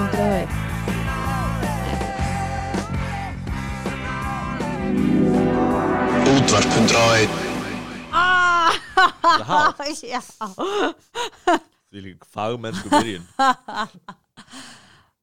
Útvarp.1 Útvarp 101 Ah, hátt. já. Því líka fagmennsku byrjun.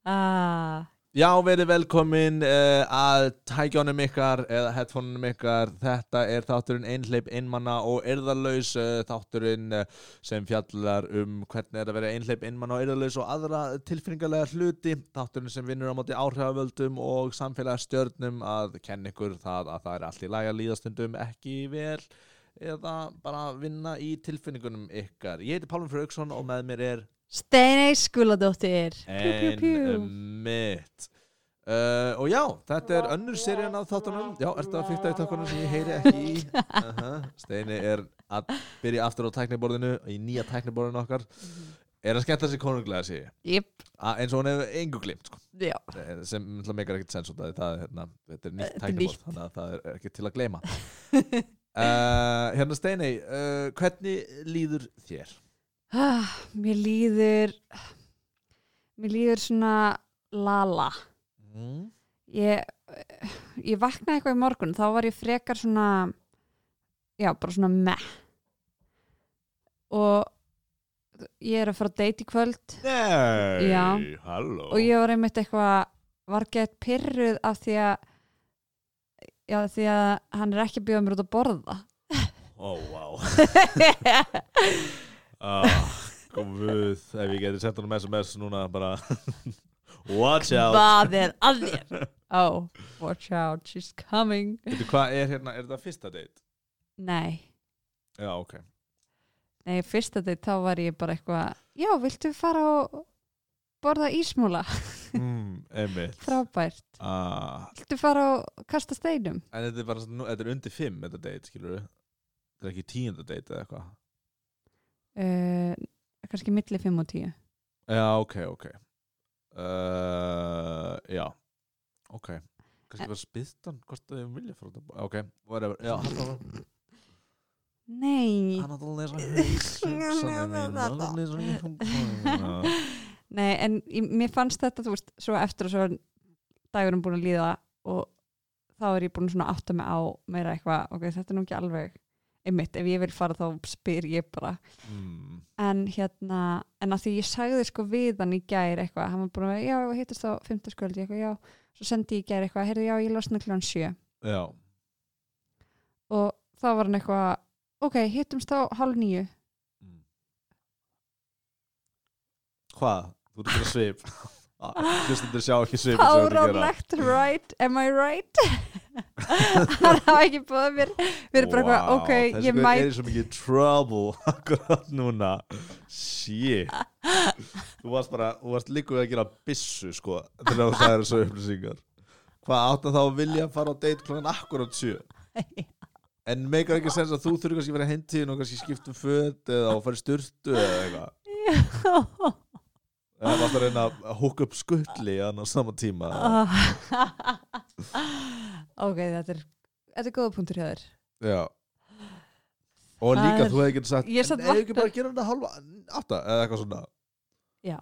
Ah, Já, verið velkomin uh, að tækjónum ykkar eða headphoneum ykkar. Þetta er þátturinn einhleip einmanna og erðarlaus uh, Þátturinn uh, sem fjallar um hvernig er að vera einhleip einmanna og erðarlaus og aðra tilfinningarlega hluti. Þátturinn sem vinnur á móti áhrifavöldum og samfélagsstjörnum að kenna ykkur það að það er allt í lagi að líðastundum ekki vel eða bara vinna í tilfinningunum ykkar. Ég heiti Pálmur Frauksson og með mér er Steinei skuladóttir Pjú, pjú, En pjú. mitt uh, Og já, þetta er önnur serían af þáttunum Já, ertu að fykta í tökkunum sem ég heyri ekki í uh -huh. Steini er að byrja aftur á tækniborðinu Í nýja tækniborðinu okkar Er að skemmta sér konunglega sig Jip, Eins og hún hefur engu glimt sko. Eh, Sem meikar ekkert sens út af því það er, hérna, Þetta er nýtt Þetta er tækniborð. Þannig að það er ekki til að gleyma uh, Hérna Steini uh, Hvernig líður þér? Ah, Mér líður Mér líður svona lala. Mm. Ég Ég vaknaði eitthvað í morgun Þá var ég frekar svona Já, bara svona meh. Og Ég er að fara að date í kvöld. Nei, Já. halló. Og ég var einmitt eitthvað var gett pyrruð af því að já því að hann er ekki að bjóða mér út að borða. Ó, vá. Ah, Góð, ef ég geti sendt honum SMS núna bara Watch out. Hvað er að þér? Oh, watch out, she's coming. Veitu hvað er hérna, er þetta fyrsta date? nei, Já, ok. Nei, fyrsta date þá var ég bara eitthvað já, viltu fara og borða ísmúla mm, Einmitt. Frábært, ah, viltu fara og kasta steinum? En þetta er bara, þetta er undir fimm þetta date, skilur við Þetta er ekki tíunda date eða eitthvað uh, kannski milli 5 og 10 Já, ok, ok. Uh, Já. Ok. Kannski var spyrstan, hvort þau vilja út að Ok, whatever. Já, nei, Hann hann að lesa hugsanir. Nei, en mér fannst þetta, þú veist, svo eftir að svo dagurum búin að líða og þá er ég búin svona átta mig á meira eitthvað, ok, þetta er nú ekki alveg einmitt, ef ég vil fara þá spyr ég bara, Mm, en hérna en að því ég sagði sko við hann í gær eitthvað, hann var búin að já, hittist á fimmtaskvöldi, eitthvað, já, svo sendi ég í gær eitthvað, heyrðu, já, ég losna kljóðan sjö Já, og þá var hann eitthvað, ok, hittumst á hálf nýju Mm. Hvað? Þú ert að svip Hlustundur sjá ekki svip Fáránlegt, right? Am I right? hann hafa ekki búið mér. Við erum bara eitthvað, ok, ég mæt. er í svo mikið trouble Akkurat núna. Shit. Þú varst bara, þú varst líka við að gera bissu sko Þegar þú sagðir þessu upplýsingar. Hvað áttu þá að vilja fara á date klokkan akkurat sjö? En meikar ekki sens að þú þurfi kannski að vera heimtíðin og kannski skipta um föt eða að fara í sturtu eða eitthvað eða varst að reyna að húka upp skulli á sama tíma. Ok, þetta er þetta er góða punktur hjá þér. Já. Og Það líka er- þú hefði getið sagt Ég satt En hefur ekki vakna- bara að gera þetta halva átta eða eitthvað svona. Já,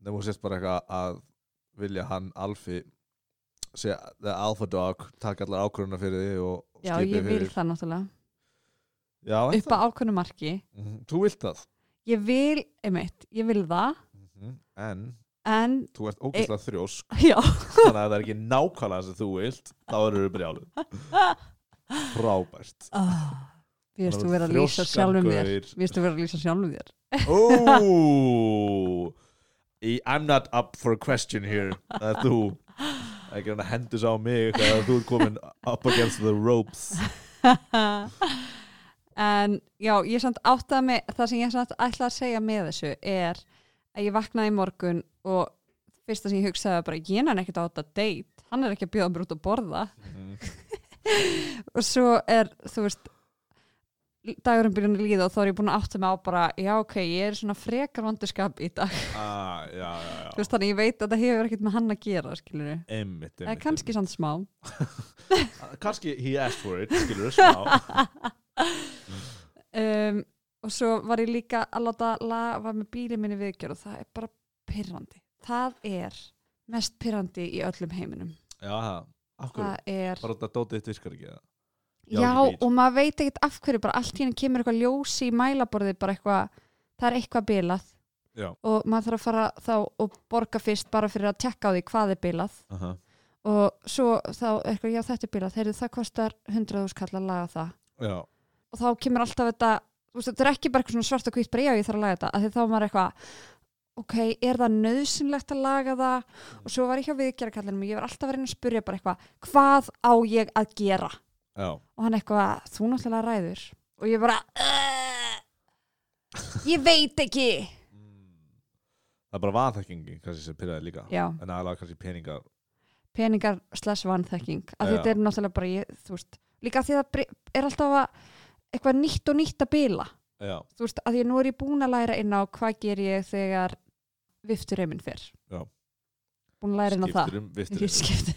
Nefnum þú sést bara eitthvað að vilja hann alfi segja the alpha dog taka allar ákvörðuna fyrir því og já skipi ég vil fyrir. það náttúrulega. Já, er upp á ákveðnu marki það? Mhm, Þú vilt það? Ég vil, einmitt, ég vil það. En en, þú ert ógeðslega þrjósk já. Þannig að það er ekki nákvæmlega sem þú vilt Þá eru við brjálu Frábært. Oh, við þú vera að lýsa sjálfum þér við þú vera að lýsa sjálfum þér? Ooh. Í- I'm not up for a question here. Það er þú. Ekki hann að hendus á mig þú ert komin up against the ropes. En já, ég samt áttaði mig það sem ég samt ætla að segja með þessu er að ég vaknaði í morgun og fyrsta sem ég hugsaði var bara ég er ekkert á þetta date, hann er ekki að bjóða mér út að borða. Og svo er, þú veist dagurum byrjun að líða og þá er ég búin að átta mig á bara já ok, ég er svona frekar vandurskap í dag. Ah, Já, já, já. Þú veist, þannig ég veit að það hefur ekkert með hann að gera við, Einmitt, eða kannski samt smá. Kannski he asked for it, skilur smá. Um, og svo var ég líka að láta la, var með bílið minni viðgjör og það er bara pyrrandi það er mest pyrrandi í öllum heiminum. Já, það, það er, Bara þetta dótið þitt virkar ekki já, já, og maður veit ekkert af hverju bara allt henni kemur eitthvað ljósi í mælaborði bara eitthvað, það er eitthvað bilað. Já, og maður þarf að fara þá og borga fyrst bara fyrir að tekka á því hvað er bilað. Aha, og svo þá eitthvað, já þetta er bilað. Heyrðu það kostar 100.000 kall að laga það. Já, og þá kemur alltaf þetta veist, þetta er ekki bara eitthvað svart og hvitt bara já ég þarf að laga þetta, því þá er maður eitthvað ok, er það nöðsynlegt að laga það? Og svo var ég hjá viðgerðarkallinum og ég var alltaf að reyna að spurja bara eitthvað hvað á ég að gera? Já. Og hann eitthvað, þú náttúrulega ræður. Og ég bara "Uh, ég veit ekki. Það er bara vanþekkingi kannski sem pyrraði líka. Já, En aðalega kannski peningar. Peningar slash vanþekking. Að Já. þetta er náttúrulega bara ég, veist, líka því að það er alltaf að eitthvað nýtt og nýtt að bila. Já, þú veist, að að nú er ég búin að læra inn á hvað ger ég þegar vifturreimin fer. Já. búin að læra inn á það. Skiptir um vistur ég skipti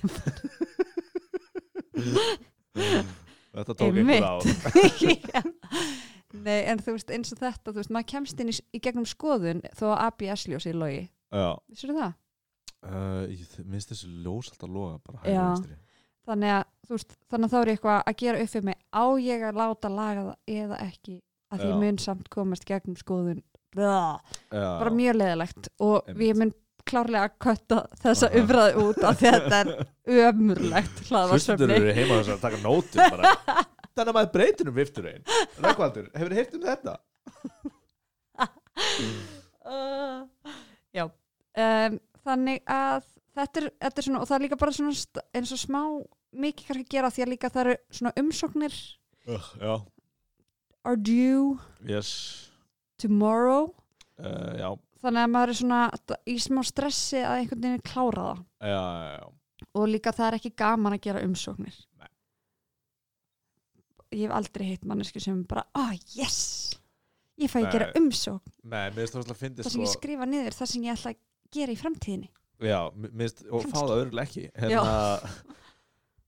Þetta tók einhver á Já. Nei, en þú veist, eins og þetta þú veist, maður kemst inn í, í gegnum skoðun þó að ABS-ljós í logi. Já, Vissur það? uh, ég minnst þessu ljós alltaf loga bara Já. hægri vinstri Þannig að, veist, þannig að þá er ég eitthvað að gera upp fyrir mig. Á ég að láta laga það eða ekki? Að því mun samt komast gegnum skoðun. Bara mjög leðilegt og Einmitt. ég mun klárlega að kötta þessa umræðu út af þetta er ömurlegt Hlustundur eru heima þess að taka nótum bara. Þannig að maður breytir um viftur einn. Rækvaldur, hefur þið heyrt um þetta? uh, Já. Um, Þannig að þetta er, þetta er svona, og það er líka bara svona eins og smá mikið kannski að gera því að líka það eru svona umsóknir. Uh, já, are due yes. tomorrow. Uh, Já, þannig að maður er svona í smá stressi að einhvern veginn klára það. Já, já, já. og líka það er ekki gaman að gera umsóknir. Nei. ég hef aldrei heitt mannesku sem bara, ah yes ég fæ að gera umsókn. Nei, það sem ég skrifa niður, það sem ég ætla að gera í framtíðinni Já, mér finnst, og fá það örgulega ekki Hérna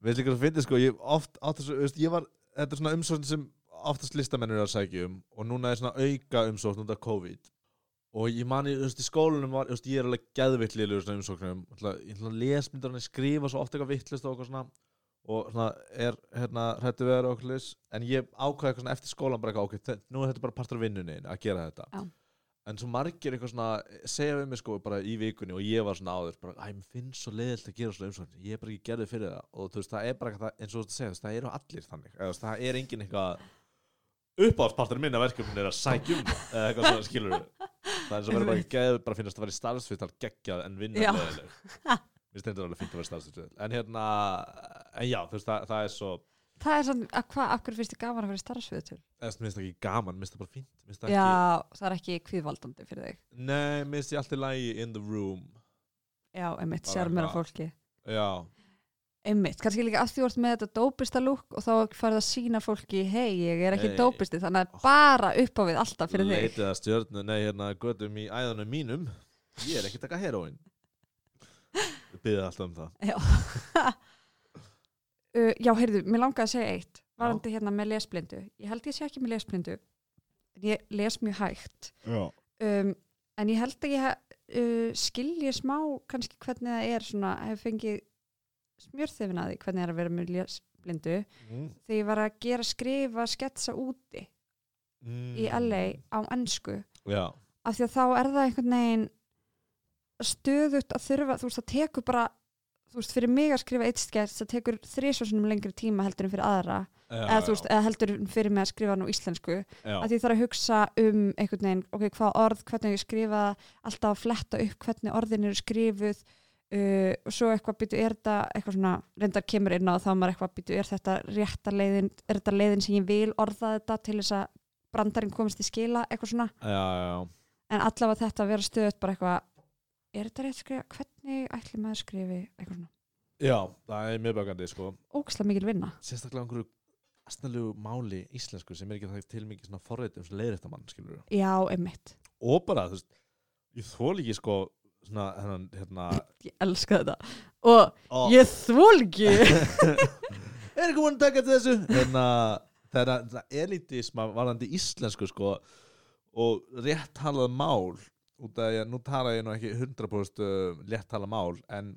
Við líka að fyndi sko, ég oft átt þessu, veist, ég var, þetta er svona umsókn sem oftast listamennir eru að sækja um og núna er svona auka umsókn út af COVID og ég mani, þú veist, í skólanum var, þú veist, ég er alveg geðvitt liður svona umsóknum, ég ætla að lesmyndur hann skrifa svo oft eitthvað vittlist og eitthvað svona og svona er, hérna, hrættu við og okkur en ég ákvæði eitthvað svona eftir skólan bara eitthvað, ok, nú er þetta bara partur af vinnunni að gera þetta. Já. En svo margir eitthvað svona segja við mig sko bara í vikunni og ég var svona áður bara, æ, mér finnst svo leiðilt að gera svona umsókn. Ég er bara ekki gerðið fyrir það. Og þú veist, það er bara eitthvað, eins og þú segja, það eru allir þannig. Eða, það er engin eitthvað uppáhaldspartur minna verkefni er að sækja um það, eða eitthvað svona skilur það er eins og verður bara geð bara finnast að vera í starfsvital geggjað en vinna leðileg mér stendur alveg fínt að vera í starfsvital en hérna, en já, þú veist, það, það það er svona, að hvað, af hverju finnst þið gaman að vera í starfsviðu til? mér finnst það ekki gaman, mér finnst það bara fínt finnst það Já, ekki, það er ekki kvíðvaldandi fyrir þig. Nei, mér finnst ég alltaf lægi in the room. Já, einmitt, sér mér eitthvað. fólki. Já, Einmitt, kannski líka að því ert með þetta dópista lúk og þá farið að sína fólki hei, ég er ekki Hey. dópisti þannig að bara upp á við alltaf fyrir þig. Leitið að stjörnu, nei, hérna, göttum í æðanum mínum. Ég er ekki að taka heroin við byrðið alltaf um það uh, Já, heyrðu, mér langaði að segja eitt varandi hérna með lesblindu. Ég held ég sé ekki með lesblindu en ég les mjög hægt. Já, um, en ég held að ég uh, skilji smá kannski hvernig það er svona, hef fengið smjörþefin að því hvernig er að vera með lesblindu. Mm. þegar ég var að gera skrifa sketsa úti Mm. í LA á ennsku já, af því að þá er það einhvern veginn stöðut að þurfa þú veist það tekur bara þú veist fyrir mig að skrifa eitt skets það tekur þrísvarsunum lengri tíma heldur en fyrir aðra. Já, eða þú veist, eða heldur fyrir mig að skrifa nú íslensku. Já, að ég þarf að hugsa um einhvern veginn, ok, hvað orð, hvernig ég skrifa alltaf að fletta upp hvernig orðin eru skrifuð uh, og svo eitthvað býtu, er þetta eitthvað svona, reyndar kemur inn á þá maður eitthvað býtu, er þetta rétta leiðin er þetta leiðin sem ég vil orða þetta til þess að brandarinn komist í skila eitthvað svona, já, en allavega þetta að vera stöðut bara eitthvað, er þetta rétt að skrifa hvernig ætli maður skrifi eitthvað svona, já, það er mjög bækandi sko. ógæslega mikil vinna. Sérstaklega einhverju astnalegu máli íslensku sem er ekki það til mikið svona forreitum sem leiðrættamann, skilur já, einmitt, og bara, þú veist, ég þól ekki sko, svona, hennan, hérna ég elska þetta. Og ó, ég þvól ekki. Er ekki búin að taka til þessu? Hérna, það er það elitisma varðandi íslensku sko og rétt halað mál út af að nú tala ég nú ekki 100% uh, létt tala mál en,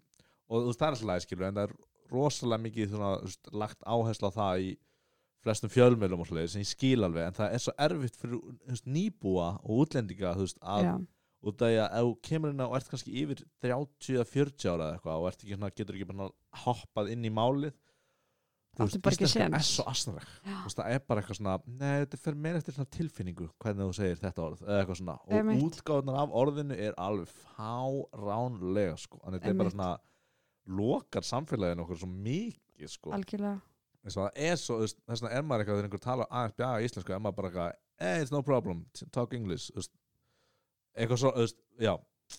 og þú veist það er alltaf læg skilur en það er rosalega mikið svona, veist, lagt áherslu á það í flestum fjölmjölum og svoleiðis sem ég skil alveg en það er svo erfitt fyrir veist, nýbúa og útlendinga veist, að já, út af því að ef þú kemur inn og ert kannski yfir 30 eða 40 ára eða eitthvað og ekki, svona, getur ekki bara hoppað inn í málið þú ekki íslenska er svo veist, það er bara eitthvað svona, nei, þetta fer meira eftir tilfinningu hvernig þú segir þetta orð eða eitthvað svona, og útgáðunar af orðinu er alveg fáránlega sko, en þetta er bara svona lokar samfélaginu okkur svo mikið sko, algjörlega. Það er svo þess vegna er maður eitthvað þegar einhver tala aðeins bjaga íslensku, er maður bara eitthvað hey, it's no problem, talk English veist, eitthvað svo, veist, já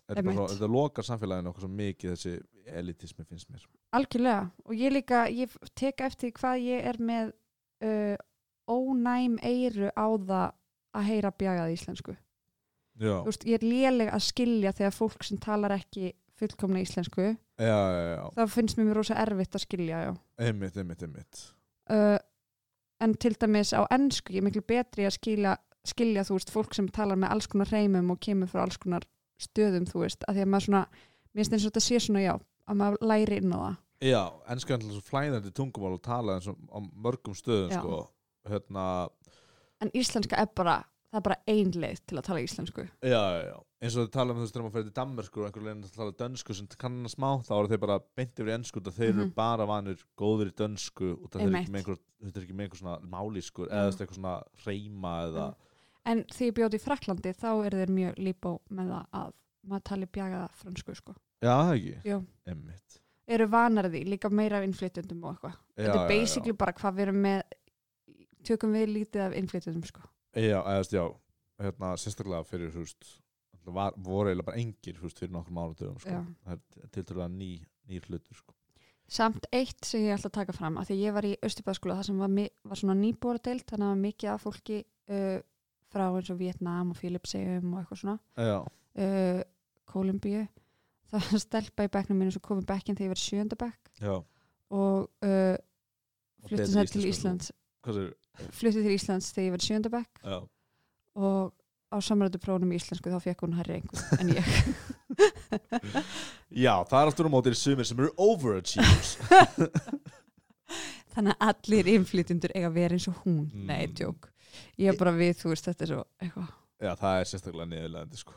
þetta, lokar samfélaginu okkur svo mikið þessi elitismi finnst mér. Algjörlega og ég líka, ég tek eftir hvað ég er með uh, ónæm eyru á það að heyra bjagað íslensku. Veist, ég er léleg að skilja þegar fólk sem talar ekki fullkomna íslensku já, já, já, þá finnst mér mér rosa erfitt að skilja einmitt, einmitt, einmitt. Uh, en til dæmis á ennsku ég er miklu betri að skilja, skilja þú veist, fólk sem talar með alls konar reymum og kemur frá alls konar stöðum þú veist, að því að maður svona mér finnst eins og þetta sé svona já, að maður læri inn á það. Já, ennska er alltaf flæðandi tungumál og tala eins og á mörgum stöðum sko, hérna, en íslenska er bara, það er bara ein leið til að tala íslensku. Já, já, já eins og þau tala um þú veist þegar maður fyrir til Danmörku og einhver leginn að tala dönsku sem kann hann smá þá eru þeir bara beint yfir í ennsku og þeir eru Mhm. bara vanir góður í dönsku og það er ekki með einhver, þetta er ekki með einhver svona málískur eða eitthvað svona reyma eða en því ég bjóti í Fraklandi þá eru þeir mjög líbó með það að maður tali bjagaða fransku sko. Já, það ekki, Jú. emmitt eru vanar því, líka meira af innflytjendum og eitthvað. Þetta er basically bara hvað við erum með tökum við lítið af innflytjendum sko. Já, eða þú veist, já, hérna, sérstaklega fyrir, alltaf var, voru eiginlega bara engir, veist, fyrir nokkrum áratöfum, sko. Það er tiltölulega ný, nýr hlutur, sko. Samt eitt sem ég ætla að taka fram að því ég var í Östubæðskóla það sem var, var svona nýbúradeild þannig að það var mikið af fólki uh, frá eins og Vietnam og Filipsegjum og eitthvað svona uh, Kólumbíu það var stelpa í bekknum mínu sem kom í bekkin þegar ég var í sjönda bekk já. og uh, Og flutti betri það til en Íslands Hvað sér? flutti til Íslands þegar ég var í sjönda bekk Já. og á samrættu prófunum í íslensku þá fekk hún hærri einhver en ég Já, það er aftur á móti sumir sem eru overachievers. þannig að allir innflytjendur eiga að vera eins og hún Mm. nei, tjók ég er bara við, þú veist, þetta er svo eitthvað Já, það er sérstaklega niðurlegandi, sko.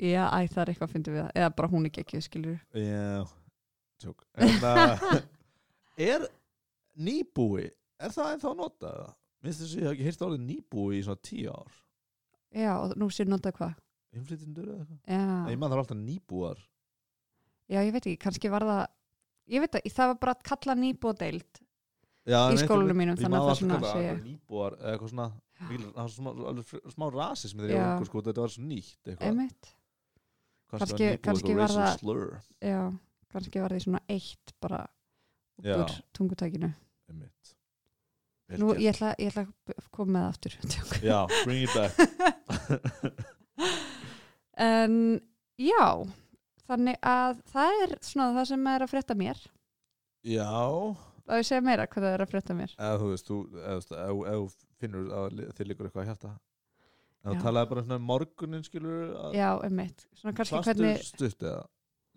Já, æ, það er eitthvað að fyndi við það eða bara hún ekki ekki, skilur Já, tjók. En það er nýbúi, er það ennþá að nota það? Minnst þess að ég hef ekki heyrt orðið nýbúi í svona tíu ár. Já, og nú sér notað hvað. Innflytjendur eða eitthvað? Ég það er alltaf nýbúar. já, ég veit ekki, kannski var það ég veit ekki, það var bara að kalla nýbódeild Já, Í einhver- mínum, ég að það alltaf svona kalla það Nýbúar eða eitthvað svona, mikil- það var smá, rasism þegar ég var sko, þetta var svo nýtt eitthvað. Kannski, Kannski- var það- já, kannski var því svona eitt bara út úr tungutækinu Nú, ég ætla, ég ætla að koma með það aftur. Já, bring it back. En já þannig að það er svona það sem er að frétta mér Já, að ég segja meira hvað það er að frétta mér eða þú veist, þú, finnur að þér líkur eitthvað að Já. þú talaði bara svona um morgunin, skilur, að Já, einmitt, hvernig stutt eða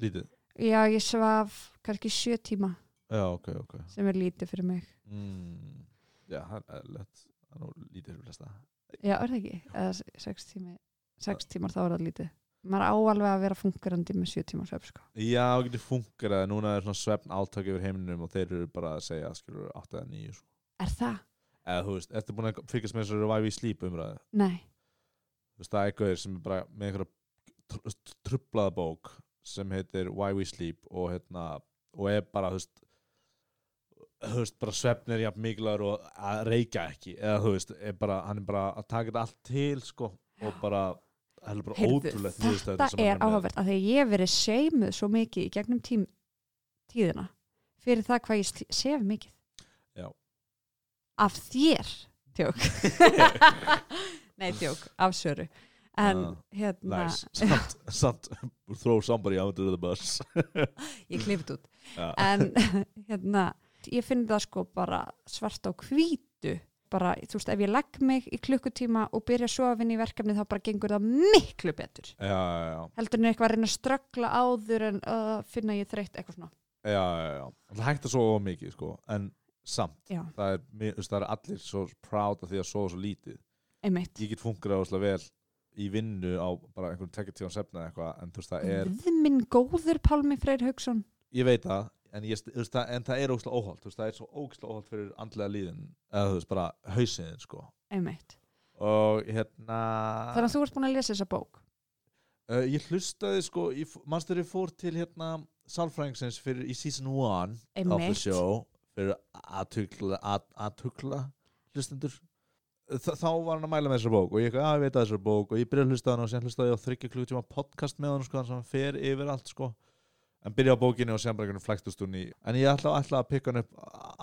lítið? Já, ég svaf kannski sjö tíma Já, ok, ok. sem er lítið fyrir mig Mm. Já, það er lett. Það er lítið fyrir flesta. Já, er það ekki? Eða sex tími sex tímar þá er það lítið maður á alveg að vera fungerandi með sjö tíma svef sko. Já, það getur fungerað. Núna er svona svefn átök yfir heiminum og þeir eru bara að segja, skilur, 8 eða 9, sko. Er það? Eða, þú veist, ertu búin að fylgjast með þessari Revive Sleep umræðu? Nei Þú veist, það er gauðir sem er bara með einhverja tr- trublaða bók sem heitir Why We Sleep og hérna, og er bara, þú veist, veist, bara svefn er jafn mikilvægur og að reykja ekki, eða þú veist, er bara, hann er bara að taka þetta allt til, sko, og bara, er bara Heyrðu, ótrúlegt þetta er áhugavert að því að ég hef verið seimuð svo mikið í gegnum tím, tíðina fyrir það hvað ég sef mikið. Já. af þér tjók. Nei tjók, af söru. En Ah, hérna samt, samt throw somebody under the bus. Ég klifit út. En hérna, ég finn það sko bara svart á hvítu. Bara, þú veist, ef ég legg mig í klukkutíma og byrja að sofa inn í verkefni þá bara gengur það miklu betur. Já, já, já, heldur en eitthvað að reyna að ströggla áður en uh, finna ég þreytt eitthvað svona. Já, já, já. Það hægt að sofa of mikið sko, en samt. Það er, það er allir svo proud af því að sofa svo lítið. Einmitt. Ég get funkrað óslega vel í vinnu á bara einhvern tekja tíðan sefna eitthvað en þú veist það er, Guð minn góður Pálmi Freyr Hauksson. Ég veit það en, ég, veist, það, en það er óslega óholt veist, það er svo óslega óholt fyrir andlega líðin eða þú veist bara hausiðin sko. Einmitt, og hérna þannig að þú ert búin að lesa þessa bók? Uh, ég hlustaði sko mannstur ég fór til hérna Salfrængsins fyrir í season 1 of the einmitt, show fyrir aðtukla hlustendur Þa, þá var hann að mæla með þessar bók og ég, að, ég veit að þessar bók og ég byrjaði að hlusta á hann og síðan hlustaði ég á þryggja klukkutíma podcast með hann sko, þannig að hann fer yfir allt sko en byrja á bókinni og einhvern flæktust hún í en ég ætla, ætla að pikka hann upp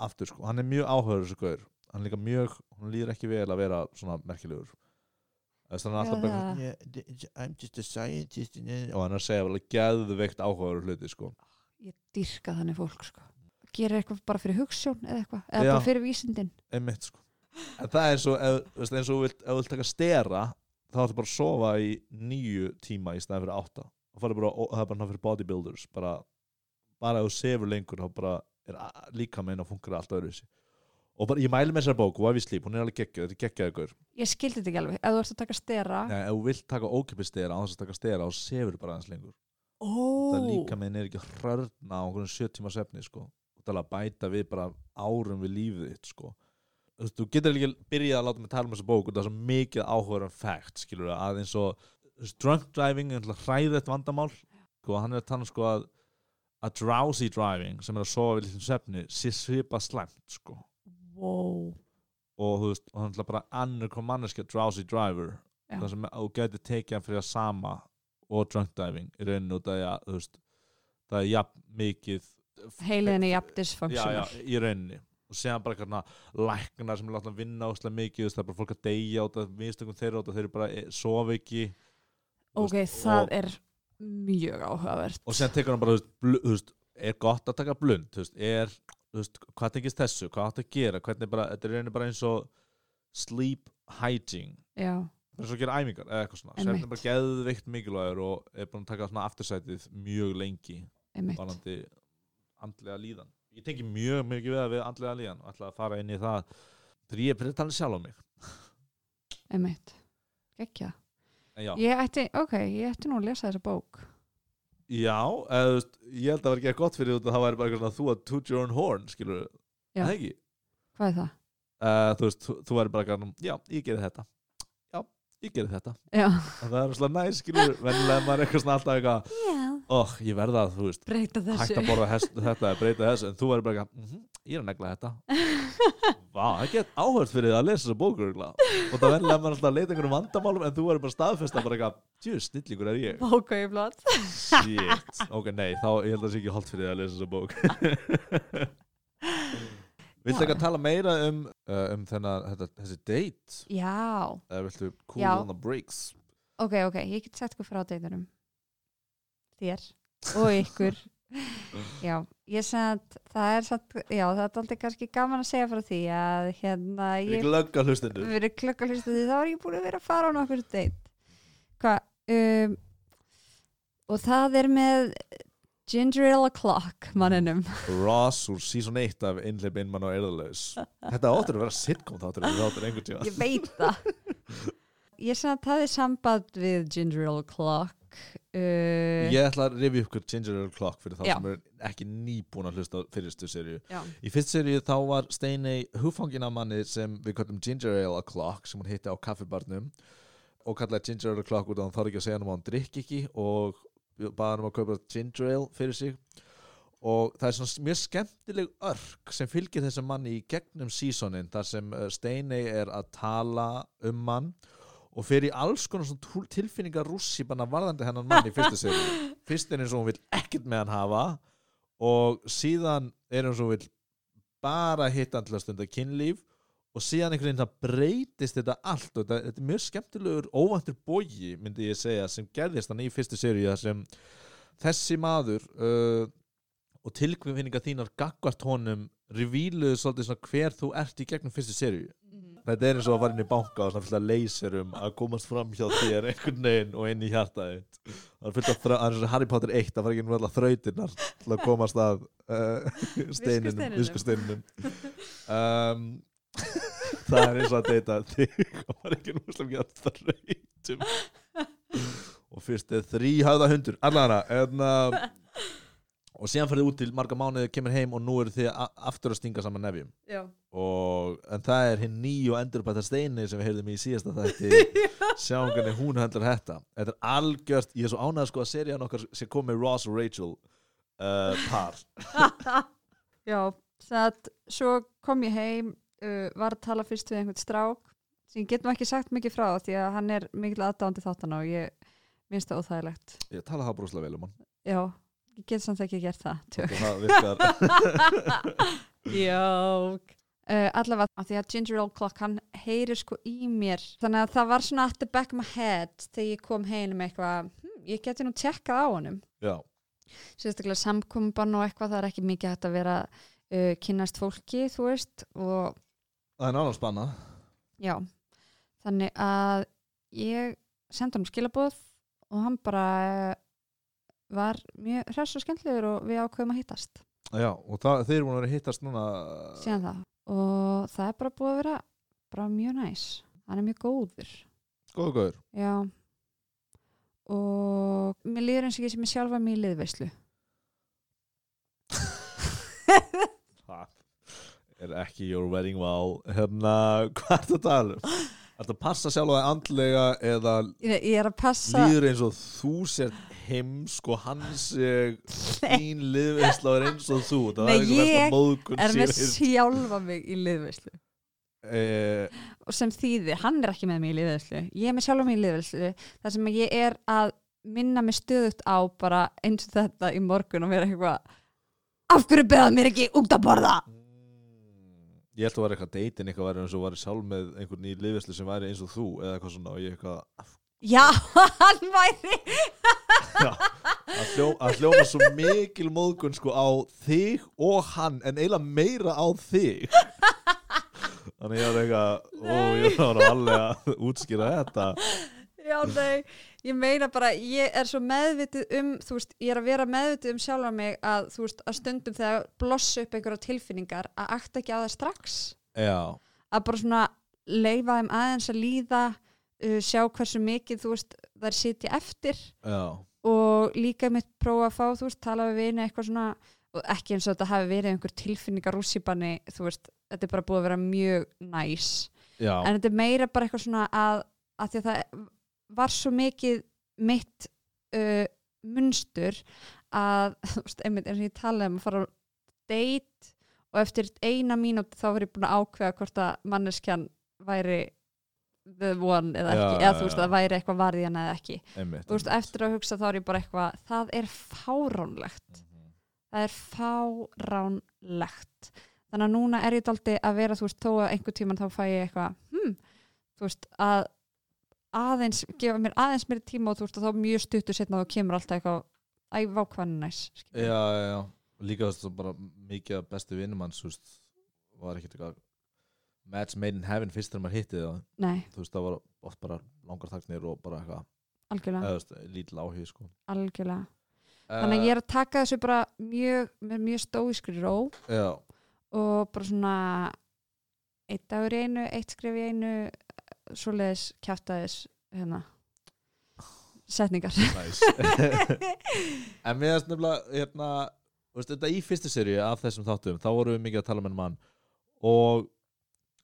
aftur sko, hann er mjög áhugaður þessu gaur. Hann er líka mjög, hann líður ekki vel að vera svona merkilegur. Þess að hann er alltaf bara Já. yeah, d- I'm just a scientist og hann er að segja alveg geðveikt áhugaður hluti sko. Ég dyrka þannig fólk sko. Gerir eitthvað bara fyrir hugssjón eða eitthvað eða Já. bara fyrir vísindin. Einmitt sko. En það er svo, ef, veist, eins og þú vilt, ef þú vilt taka stera þá ættu bara að sofa í nýju tíma í stæðan fyrir átta og það er bara, það er náttúrulega fyrir bodybuilders bara, bara ef þú sefur lengur þá bara er líka meina að fungera allt öðru og bara, ég mæli með þessar bók Why We Sleep, hún er alveg geggjöð, þetta er geggjöð ykkur ég skildi þetta ekki alveg, ef þú ert að taka stera Nei, ef þú vilt taka ókipið stera á þess að taka stera og sefur bara aðeins lengur. Ó, það líka meina er ekki að hrörna á einhvern sjö tíma svefni sko. Og tala að bæta við bara árum við lífið þitt sko. Þú getur ekki byrjað að láta mig tala um þessa bók og það er svo mikið áhugaður um fact skilur að eins og drunk driving er hræðið vandamál. Sko, hann er að tala um sko að að drowsy driving sem er að sofa við litlum svefni sé svipa slæmt sko. Wow. og þú veist, og hann er bara annur kom manneskja drowsy driver. Já. það sem þú getur tekið hann fyrir að sama og drunk diving í rauninu út af því að þú veist, það er jafn mikið heiliðin er jafn já, já, dysfunctional. í rauninni. Og séðan bara eitthvað læknar sem er látið að vinna áslega mikið, það er bara fólk að deyja át að vinstökum þeirra át að þeir eru bara eh, sofa ekki ok, veist, það og, er mjög áhugavert. Og séðan tekur hann bara, þú veist, er gott að taka blund, þú veist, er þú veist, hvað tengist þessu, hvað átt að gera hvernig bara, þetta er rauninni bara eins og sleep hygiene. Já, bara eins og að gera æfingar eða eitthvað svona. Sem er bara geðveikt mikilvægur og er búin að taka svona aftursætið mjög lengi einmitt. varandi andlega líðan. Ég tengi mjög mikið við að við andlega líðan og ætla að fara inn í það. Þegar ég er að tala sjálf á mig. Gekkja en já, ég ætti, ok, ég ætti nú að lesa þessa bók. Já eða, þú veist, ég held að það var ekki gott fyrir að það væri bara eitthvað svona þú að toot your own horn skilur, Já. það ekki? Hvað er það? uh, þú veist, þú, þú væri bara eitthvað, já, ég gerði þetta. Já, ég gerði þetta. Já, og það er svona næs, skilur, vennilega maður er eitthvað svona alltaf eitthvað, já. oh, ég verða að, þú veist breyta hægt þessu að borða hest, þetta breyta þessu. En þú verður bara eitthvað, mm ég er að negla þetta Vá, það get áhört fyrir að lesa þessa bókur og það verður að maður alltaf leita einhverjum vandamálum en þú verður bara staðfesta bara eitthvað tjú, snillingur er ég. Bóka í blót Shit, ok, nei, þá ég held að það sé ekki holdt fyrir að lesa þessa bók. Viltu ekki að tala meira um, uh, um þennan, þetta, þessi date? Já, eða viltu cool Já. on the breaks ok, ok, ég get sett ykkur frá deytunum þér. Og ykkur já, ég sagði það er satt, já, það er aldrei kannski gaman að segja frá því að hérna Ég glögga hlustendur verið klukka hlusta því þá er ég búin að vera að fara á nokkur date. Hvað um, og það er með Ginger Ale Clock manninum. Ross úr season 1 af Innleip Innmann og Erðalaus. Þetta áttur að vera sitcom þáttur ég veit það. Ég sagði að það er samband við Ginger Ale Clock uh, Ég ætla að rifja ykkur Ginger Ale Clock fyrir þá Já. sem er ekki nýbúin að hlusta á fyrstu serju já, Í fyrst serju þá var Steinei húfangina manni sem við kallum Ginger Ale Clock sem hún hitti á kaffibarnum og kallaði Ginger Ale Clock út af hann þarf ekki að segja hann um að hann drikki ekki og baða hann um að kaupa Ginger Ale fyrir sig. Og það er svona mjög skemmtileg örk sem fylgir þessum manni í gegnum sísonin þar sem uh, Steinei er að tala um mann og fer í alls konar svona tilfinningar rússi bara varðandi hennan mann í fyrstu serju fyrst er eins og hún vil ekkert með hann hafa og síðan er eins og hún vil bara hitta hann til að stunda kynlíf og síðan einhvern veginn það breytist þetta allt og þetta, þetta er mjög skemmtilegur óvæntur bogi myndi ég segja sem gerðist hann í fyrstu þar sem þessi maður uh, og tilkvinninga þínar gagvart honum revíluðu svolítið svona hver þú ert í gegnum fyrstu serju þetta er eins og að fara inn í banka og svona fullt af leyserum að komast fram hjá þér einhvern veginn og inn í hjartaði það er fullt af, það er eins og Harry Potter 1 það fara ekki nú alltaf þrautirnar til að komast að uh, steininum, Viskusteininum. um, það er eins og að deyta þig og fara ekki ekki að þrautum. Og fyrst er þrý höfða hundur. Allara en uh, og síðan ferði út til marga mánuði, kemur heim og nú eru þið aftur að stinga saman nefjum. Og en það er hinn ný og endurbæta steini sem við heyrðum í síðasta þætti. Sjáum hvernig hún höndlar þetta. Þetta er algjört, ég er svo ánægð sko að serían okkar sé komið Ross og Rachel uh, par. Já, það svo kom ég heim uh, var að tala fyrst við einhvern strák sem ég getum ekki sagt mikið frá því að hann er mikil aðdándi þáttan og ég minnst það óþægilegt. Ég tala það brúslega vel um hann. Já, ég get samt ekki tjók. og það Jók. Uh, allavega af því að Ginger Ale Clock hann heyrir sko í mér. Þannig að það var svona at the back of my head þegar ég kom heim með eitthvað hm, ég geti nú tjekkað á honum. Sérstaklega samkumban og eitthvað það er ekki mikið hægt að vera uh, kynnast fólki þú veist og það er náttúrulega spanna já. Þannig að ég sendi hann skilabóð og hann bara var mjög hress og skemmtilegur og við ákveðum að hittast. Já, og það, þeir búin að hittast núna síðan það og það er bara búið að vera bara mjög næs. Hann er mjög góður. Góður góður já. Og mér líður eins og ég sem er sjálfa mig í liðveislu. Það er ekki your wedding vow hérna, hvað er þetta að tala um? Er þetta að passa sjálf að andlega eða ég, ég er að passa líður eins og þú sér heimsk og hann sé þín liðveisla er eins og þú það Nei, einhver ég er með sjálfa mig í liðveislu. Eh, og sem þýðir, hann er ekki með mig í liðveislu. Ég er með sjálfa mig í liðveislu. Þar sem ég er að minna mig stöðugt á bara eins og þetta í morgun og vera eitthvað af hverju beða mér ekki út að borða? Ég held að vera eitthvað deytin eitthvað væri eins og væri sjálf með einhvern í liðveislu sem væri eins og þú eða eitthvað svona og ég eitthvað já, hann væri. Já, að, hljó, að hljóma svo mikil móðgun sko á þig og hann en eiginlega meira á þig. Þannig ég var eitthvað og ég var alveg að útskýra þetta. Já, nei, ég meina bara, ég er svo meðvitið um, þú veist, ég er að vera meðvitið um sjálfa mig að, þú veist, að stundum þegar blossa upp einhverja tilfinningar að akta ekki á það strax, já, að bara svona leifa þeim aðeins að líða, uh, sjá hversu mikið, þú veist, þær sitja eftir já, og líka mitt prófa að fá, þú veist, tala við vini eitthvað svona, og ekki eins og þetta hafi verið einhver tilfinningar rússipanni, þú veist, þetta er bara búið að vera mjög næs. Já, en þetta er meira bara eitthvað svona að, að því að það var svo mikið mitt uh, munstur að, þú veist, einmitt eins og ég talaði um að fara á date og eftir eina mínúti þá var ég búin að ákveða hvort að manneskjan væri the one eða Já, ekki, eða þú já, veist já. að það væri eitthvað varði hana eða ekki. Einmitt þú veist, eftir að hugsa þá er ég bara eitthvað það er fáránlegt. Mhm. það er fáránlegt. Þannig að núna er ég daldi að vera þú veist, þó að einhver tíman þá fæ ég eitthvað hm, þú veist, að aðeins, gefa mér aðeins mér tíma og þú veist, og þá mjög stuttu setna þá kemur alltaf eitthvað æfa ákvæðin næs já, já, já, líka þú veist, bara mikið af bestu vinnum hans, þú veist var ekkert eitthvað match made in heaven fyrst þegar maður hitti það. Nei, þú veist, það var oft bara langar þagnir og bara eitthvað, eða lítil áhug sko. algjörlega. Þannig að ég er að taka þessu bara mjög, með mjög stóískri ró já, og bara svona eitt dagur í einu, eitt skrif í einu svoleiðis kjaftaðis hérna setningar. Nice. en mér erst nefnilega hérna, veist, þetta í fyrstu seríu af þessum þáttum, þá vorum við mikið að tala um enn mann og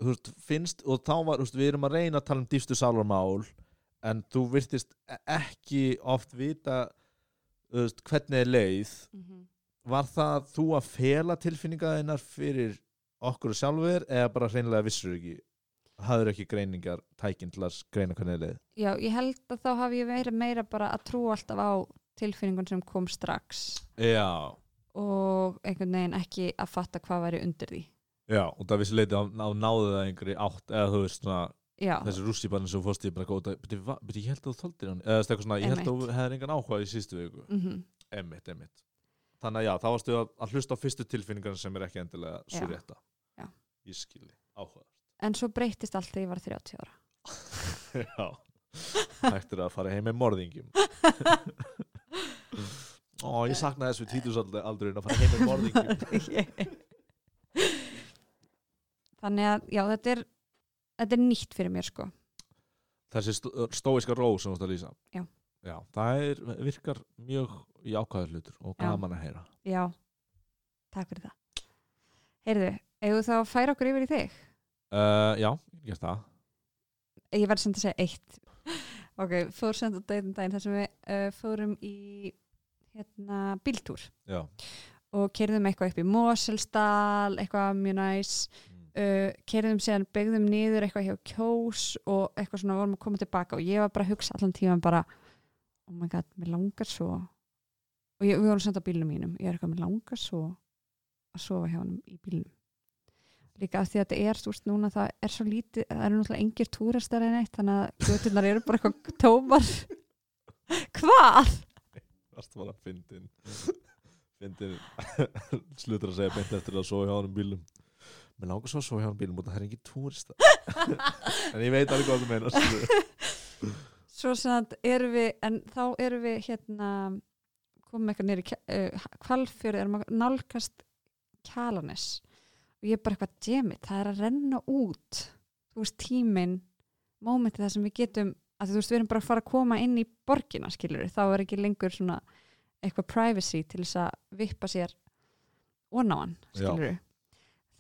þú veist, finnst, og þá var, þú veist, við erum að reyna að tala um dýfstu sálarmál en þú virtist e- ekki oft vita þú veist, hvernig er leið. Var það þú að fela tilfinningaðinnar fyrir okkur sjálfur eða bara hreinlega vissur ekki hafður ekki greiningar tækinn til að greina hvernig er leið? Já, ég held að þá hafi ég verið meira bara að trú alltaf á tilfinningun sem kom strax. Já, og einhvern veginn ekki að fatta hvað væri undir því já, og það vissi leiti á, á náðu það einhverju átt eða þú veist svona Já, þessi rússipann sem fórst í bara góta beti, beti, ég held að þú þoldir hann. Eða eitthvað svona, ég held að þú hefðir engan áhuga í sístu viku. Mm emmitt, emmitt þannig að já, þá varstu að, að hlusta á fyrstu tilfinningar sem er ekki endilega svo rétta Já. ég skilji, áhuga en svo breytist allt þegar ég var 30 ára. Já. Hættur að fara heim með morðingjum. Ó, ég saknaði þessu títusaldurinn að fara heim með morðingjum þannig að já þetta er þetta er nýtt fyrir mér sko. Þessi stó- stóiska ró sem þú ert að lýsa. Já. Já, það er, virkar mjög jákvæður hlutur og Já. gaman að heyra. Já, takk fyrir það. Heyrðu, eigum við þá að færa okkur yfir í þig? Uh, Já, ég gert það. Ég verði sem að segja eitt. Ok, fór sem þetta daginn daginn þar sem við uh, fórum í hérna bíltúr. Já, og kerðum eitthvað upp í Moselsdal eitthvað mjög næs. Mm. Uh, kerðum síðan, byggðum niður eitthvað hjá Kjós og eitthvað svona vorum að koma tilbaka og ég var bara að hugsa allan tíman bara oh my god, mér langar svo. Og ég, við vorum samt á bílnum mínum. Ég er eitthvað, mér langar svo að sofa hjá hann í bílnum. Líka af því að þetta er, þú veist, núna það er svo lítið, það eru náttúrulega engir túristar en eitt, þannig að göturnar eru bara eitthvað tómar. Hvað? varst bara fyndin. Fyndin. Slutur að segja beint eftir að svo hjá hann um bílum Mér langar svo að svo hjá hann bílum og það er engin túrista. En ég veit alveg hvað þú meinar svo að erum við en þá erum við hérna komum eitthvað nýri uh, kvalfjörð erum að nálgast kjalanes og ég er bara eitthvað djemi, það er að renna út. Þú veist tíminn mómentið það sem við getum að þú veist við erum bara að fara að koma inn í borgina skilur þá er ekki lengur svona eitthvað privacy til þess að vippa sér onáan skilur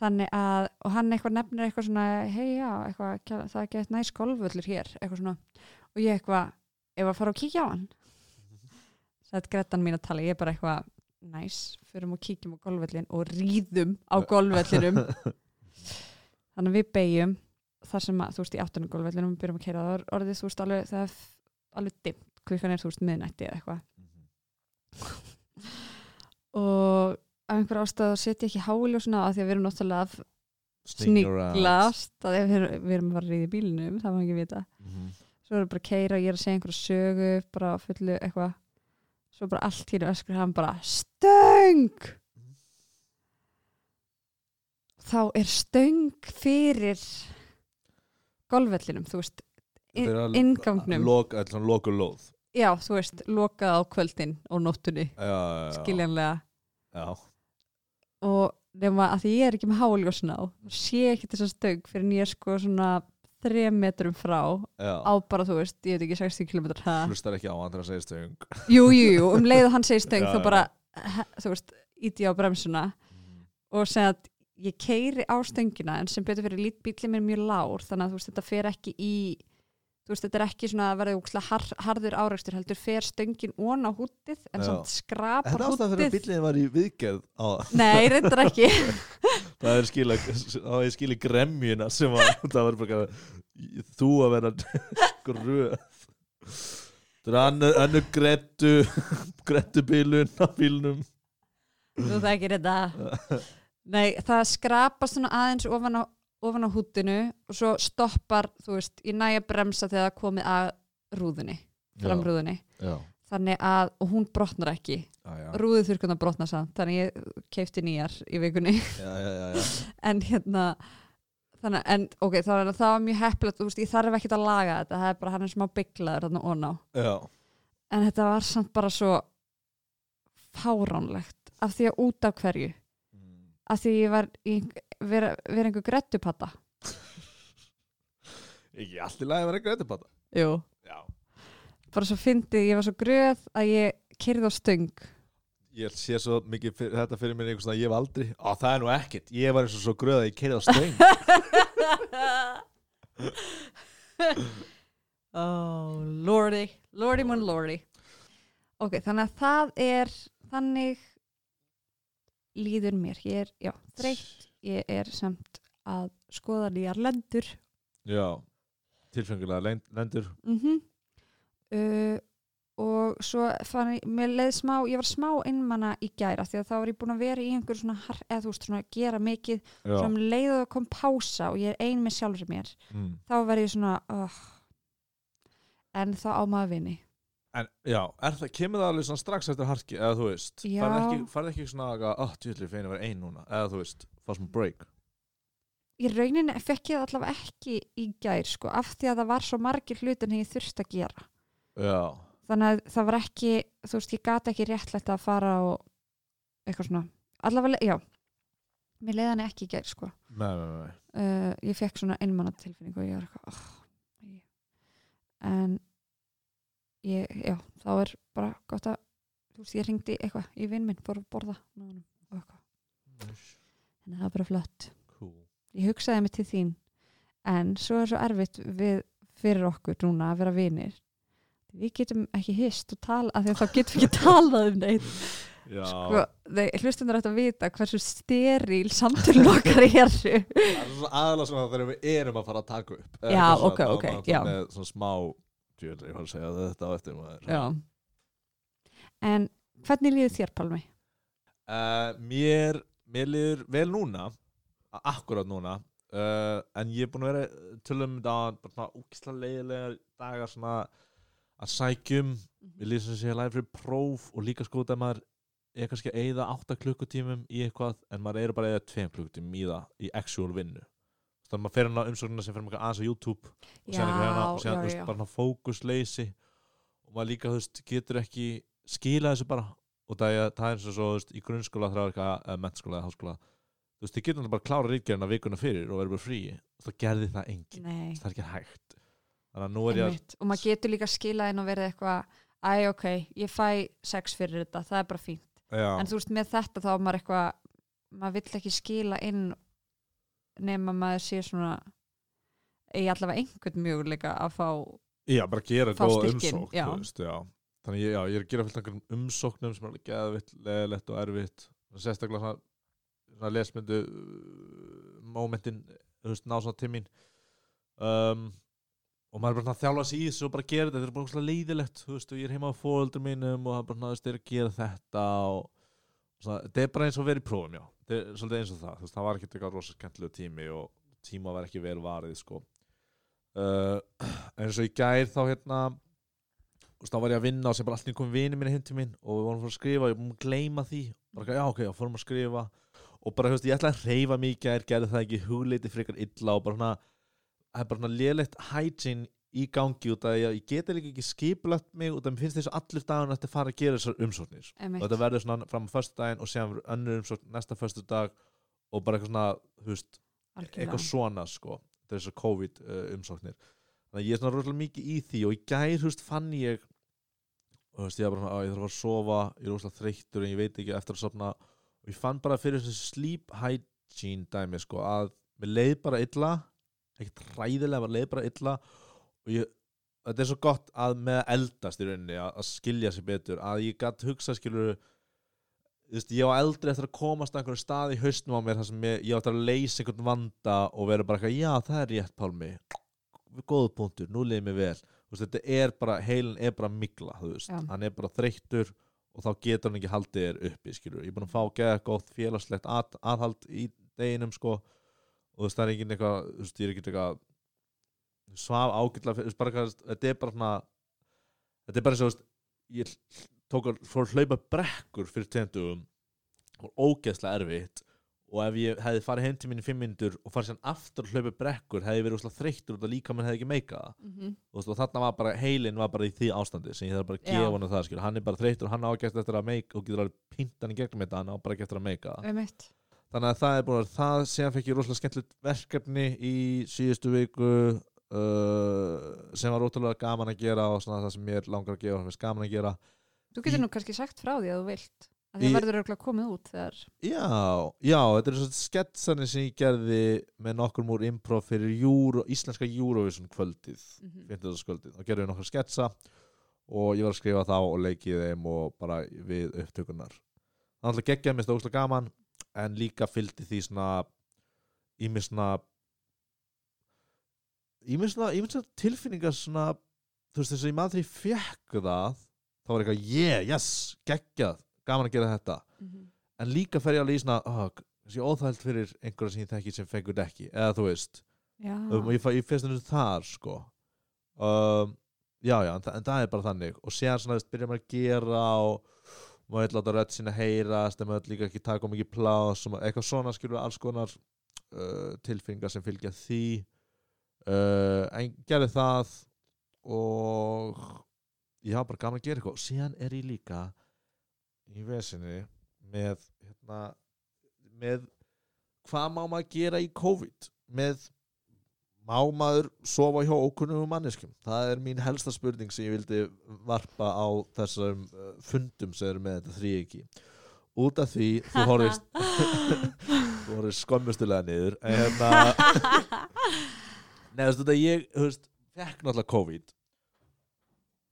þannig að, og hann eitthvað nefnir eitthvað svona, hei já, eitthvað, það er gett næs golfvöllur hér, eitthvað svona. Og ég eitthvað, ef að fara og kíkja á hann. Þetta grettan mín að tala, ég er bara eitthvað næs, förum og kíkjum á golfvöllin og ríðum á golfvöllinum þannig að við beigjum þar sem að, þú veist, í áttunum golfvöllinum við byrjum að keira það, orðið, þú veist, alveg það er alveg dimmt, klukkan er, þú veist, miðnætti eða eitthvað. Og af einhver ástæð setja ekki háljósuna að því að við erum náttúrulega að sniglast að við, við erum að fara að ríða í bílnum það má ekki vita. Mhm. svo erum við bara að keira og ég er að segja einhverja sögu bara fullu eitthvað. Svo bara allt hérna öskur hann bara stöng! Þá er stöng fyrir golfvellinum þú veist in- inngangnum. Loka, lóð. Já þú veist lokað á kvöldin og nóttunni Já, já, já. skiljanlega. Já, og nema að ég er ekki með háljósna á sé ekki þess að stöng fyrir nýja sko svona þrejum metrum frá já. á bara þú veist, ég veit ekki 60 km Hlustar ekki á hann þegar að segja stöng. Jú, jú, um leið og hann segir stöng þá bara, þú veist, íti á bremsuna og segja að ég keiri á stöngina en sem betur fyrir lít bílið mér mjög lár þannig að þú veist, þetta fer ekki í þú veist, þetta er ekki svona að verða har, harður áreikstur heldur fer stöngin ón á húttið en Já. samt skrapar Þetta ástæða fyrir að húttið bíllinn var í viðgerð á Nei, reyndar ekki. Það er skila, þá er skila gremjuna sem að það var bara þú að vera gröð. Það er annu, annu grettu grettu bílun á bílnum. Þú þekkir þetta. Nei, það skrapast svona aðeins ofan á, ofan á húttinu og svo stoppar, þú veist, í næja bremsa þegar það komið að rúðunni framrúðunni, þannig að og hún brotnar ekki, rúðu þurrkuna brotnar samt, þannig ég keipti nýjar í vikunni, já, já, já, já. en hérna þannig, að- en ok, þannig að það var mjög heppilegt, þú veist, ég þarf ekkert að laga þetta það er bara hann er smá bygglaður þarna ón á já. en þetta var samt bara svo fáránlegt af því að út af hverju? Mm. af því ég var í vera, vera einhver grettupatta Ekki allt í lagi að vera grettu pata Jú. Já, bara svo fyndið, ég var svo gröð að ég kyrði á stöng. Ég sé svo mikið fyrir, þetta fyrir mér einhvers veginn að ég hef aldrei Á, það er nú ekkert, ég var eins og svo gröð að ég keirði á stöng. Oh lordy. Lordy mun lordy. Ok, þannig að það er þannig líður mér. Ég er, já, þreytt. Ég er samt að skoða nýjar lendur. Já, tilfengulega lend- lendur. Mm uh, og svo fann ég, mér leið smá, ég var smá innmanna í gæra því að þá var ég búin að vera í einhver svona, eða þú veist, svona að gera mikið. Já, svo um leið og það kom pása og ég er ein með sjálfur mér mm. þá verð ég svona oh. en þá á maður vini En já, það, kemur það alveg strax eftir harki, eða þú veist? Farið ekki, farið ekki svona að, oh, tjóðlega feina að vera ein núna, eða þú veist, fá svona break. Í rauninni fekk ég það allavega ekki í gær sko, af því að það var svo margir hlutin sem ég þurfti að gera. Já, þannig að það var ekki, þú veist, ég gati ekki réttlætt að fara og eitthvað svona. Allavega, já mér leiði hann ekki í gær sko. Nei, nei, nei uh, ég fekk svona einmanna tilfinningu og ég var eitthvað oh, ég. já, þá er bara gott að þú veist, ég ringdi eitthvað í vinn minn, fór að borða og eitthvað, en það var bara flott. Cool. ég hugsaði mig til þín. En svo er svo erfitt við, fyrir okkur núna að vera vinir. Við getum ekki hist og tala því að þá getum við ekki talað um neitt. Sko, hlustundur ætti að vita hversu steril samtölu okkar er aðalega svona þegar við erum að fara að taka upp. Já, ok, er ok, já. svona smá djöðlega, ég var að segja þetta á eftir maður. Já. En hvernig líður þér Pálmi? Uh, mér, mér liður vel núna akkurat núna. Uh, en ég er búin að vera tölum þetta bara svona úkislega leiðilega dagar svona að sækjum. Við sem sé að læra fyrir próf og líka sko að maður er kannski að eyða 8 klukkutímum í eitthvað en maður er bara að eyða 2 klukkutímum í það í actual vinnu þannig að maður fer hann á umsóknina sem fer maður aðeins á YouTube og sér eitthvað hérna og sér já. bara fókusleysi og maður líka veist, getur ekki skila þessu bara. Og það er, það er eins og svo veist, í grunnskóla eða mennskóla eða háskóla. Þú veist, þið getur bara að klára ríkjörna vikuna fyrir og verður bara frí. Það gerði það enginn, Nei, það er ekki hægt. Að er að og maður getur líka skilað inn og verið eitthvað æ ok, ég fæ sex fyrir þetta það er bara fínt, já, en þú veist með þetta þá maður eitthvað, maður vill ekki skila inn nema maður sé svona eigi allavega einhvern möguleika að fá já, bara gera góða umsókn veist, þannig ég, já, ég er að gera fullt umsóknum sem er geðvitt, leðilegt og erfitt. Sérstaklega svona, svona lesmyndu uh, momentin þú veist, ná svona til mín. Um, og maður er bara svona að þjálfa sig í þessu og bara gera þetta, þetta er bara svona leiðilegt þú veist, og ég er heima á fóöldur mínum og það er bara svona, að gera þetta og svona, þetta er bara eins og verið prófum, já er svolítið eins og það, veist, það var ekki eitthvað rosa skemmtilegu tími og tíma var ekki vel varið, sko. Uh, eins og í gær þá hérna veist, þá var ég að vinna og sem bara allir kom vini minni til mín og við vorum fara að skrifa og ég búin að gleyma því. Bara, ekki, já, ok, já, fórum að skrifa. Og bara, veist, ég ætlaði að reyfa mikið er, gerði það ekki hugleiti frekar illa og bara svona, það er bara svona lélegt hygiene í gangi út að ég, geti líka ekki skipulagt mig út að mér finnst þess að allir dagun ætti að fara að gera þessar umsóknir. Og einmitt, þetta verður svona fram á föstu daginn og séðan verður önnur umsókn næsta föstu dag og bara eitthvað svona, þú veist, eitthvað svona sko, þessar COVID uh, umsóknir. Þannig að ég er svona rosalega mikið í því og í gær, þú veist, fann ég og þú veist, ég var bara svona, að ég þarf að sofa ég er rosalega þreyttur en ég veit ekki eftir að sofna. Og ég fann bara fyrir þessu sleep hygiene dæmi sko, að mér leið bara illa ekkert ræðilega, mér leið bara illa og ég þetta er svo gott að með eldast í rauninni að, að skilja sig betur að ég gætt hugsa skilur veist, ég á eldri eftir að komast að einhverju stað í haustnum á mér þar sem ég, ég átt að leysa einhvern vanda og vera bara eitthvað, já það er rétt Pálmi. Góð punktur, nú liðið mér vel. Veist, þetta er bara, heilin er bara mikla þú veist, Já. hann er bara þreyttur og þá getur hann ekki haldið þér uppi skilur, ég er búin að fá geða gótt félagslegt að, aðhald í deginum sko. Og þú veist, það er ekki eitthvað þú veist, ég er ekki eitthvað svaf eitthvað þetta er bara svona þetta er bara eins og, ég tók að hlaupa brekkur fyrir tveimtugum og ógeðslega erfitt og ef ég hefði farið heim til mín í fimm myndur og farið sér aftur að hlaupa brekkur hefði ég verið úrslega þreyttur að líka mann hefði ekki meikað. Þú veist, og þarna var bara, heilin var bara í því ástandi sem ég þarf bara að gefa hann það skil. hann er bara þreyttur, hann á ekki eftir að meika og getur alveg pínt hann í gegnum þetta, hann á bara eftir að meika þannig að það er búin að það síðan fekk ég rosalega skemmtilegt verkefni í síðustu viku uh, sem var ótrúlega gaman að gera og svona það sem mér langar að gera og sem er gaman að gera Þú getur Í- nú kannski sagt frá því að þú vilt að Í- það verður örugglega komið út þegar Já, já, þetta er svona sketsanir sem ég gerði með nokkur múr improv fyrir Euro, íslenska Eurovision kvöldið, Mhm. 50. kvöldið og gerði við nokkur sketsa og ég var að skrifa þá og leikið þeim og bara við upptökunar. Það er alltaf geggjaði mér stókslega gaman en líka fylgdi því svona ímið svona ímið svona, ímið svona tilfinningar svona, þú veist þess að ég maður því ég fekk það þá var eitthvað, yeah, yes, geggjað gaman að gera þetta. Mhm. en líka fer ég alveg í svona oh, kannski óþægilt fyrir einhverja sem ég þekki sem fengur ekki, eða þú veist. Um, ég, ég finnst þetta þar sko. Um, já já, en, þa en það er bara þannig. Og séðan svona, þú veist, byrja maður að gera og maður vil láta rödd sína heyrast en maður vill líka ekki taka mikið plás eitthvað svona skilur alls konar uh, tilfinningar sem fylgja því uh, en gerði það og ég hafa bara gaman að gera eitthvað. Og síðan er ég líka í vesinni með hérna, með hvað má maður gera í COVID? Með má maður sofa hjá ókunnum manneskum það er mín helsta spurning sem ég vildi varpa á þessum uh, fundum sem eru með þetta þrý ekki út af því þú horfist þú horfist skömmustulega niður en hérna neðast þetta ég þú veist, fekk náttúrulega COVID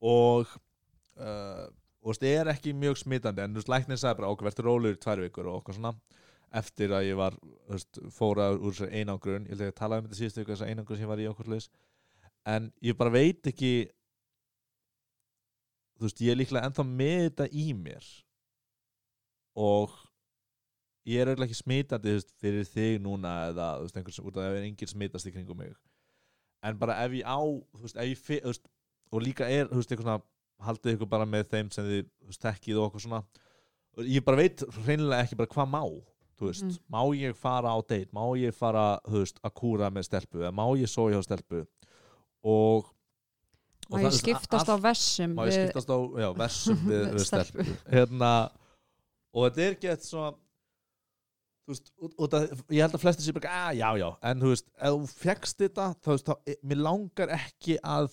og uh, og þú veist, ég er ekki mjög smitandi en þú veist, læknir sagði bara okkur verður rólegur í tvær vikur og okkur svona. Eftir að ég var, þú veist, fóra úr þessar einangrun, ég held að ég talaði um þetta síðustu viku þessar einangrun sem ég var í okkur leis en ég bara veit ekki þú veist, ég er líklega ennþá með þetta í mér og ég er auðvitað ekki smitandi þú veist, fyrir þig núna eða þú veist, einhvers, út af að það er engin smitast í kringum mig en bara ef ég á veist, ef ég fi, veist, og líka er svona, haldið ykkur bara með þeim sem þið, tekkið og okkur svona. Og ég bara veit reynilega ekki bara hvað má veist, Mhm. má ég fara á date? Má ég fara, að kúra með stelpu eða má ég soja á stelpu? Og Má það- ég skiptast á vessum má ég skiptast á já, versum við, Við stelpu. hérna, og þetta er gett svona veist, að, ég held að flestir sé bara, að já, já, en þú veist ef þú fegst þetta, þá veist, þá, e- mér langar ekki að,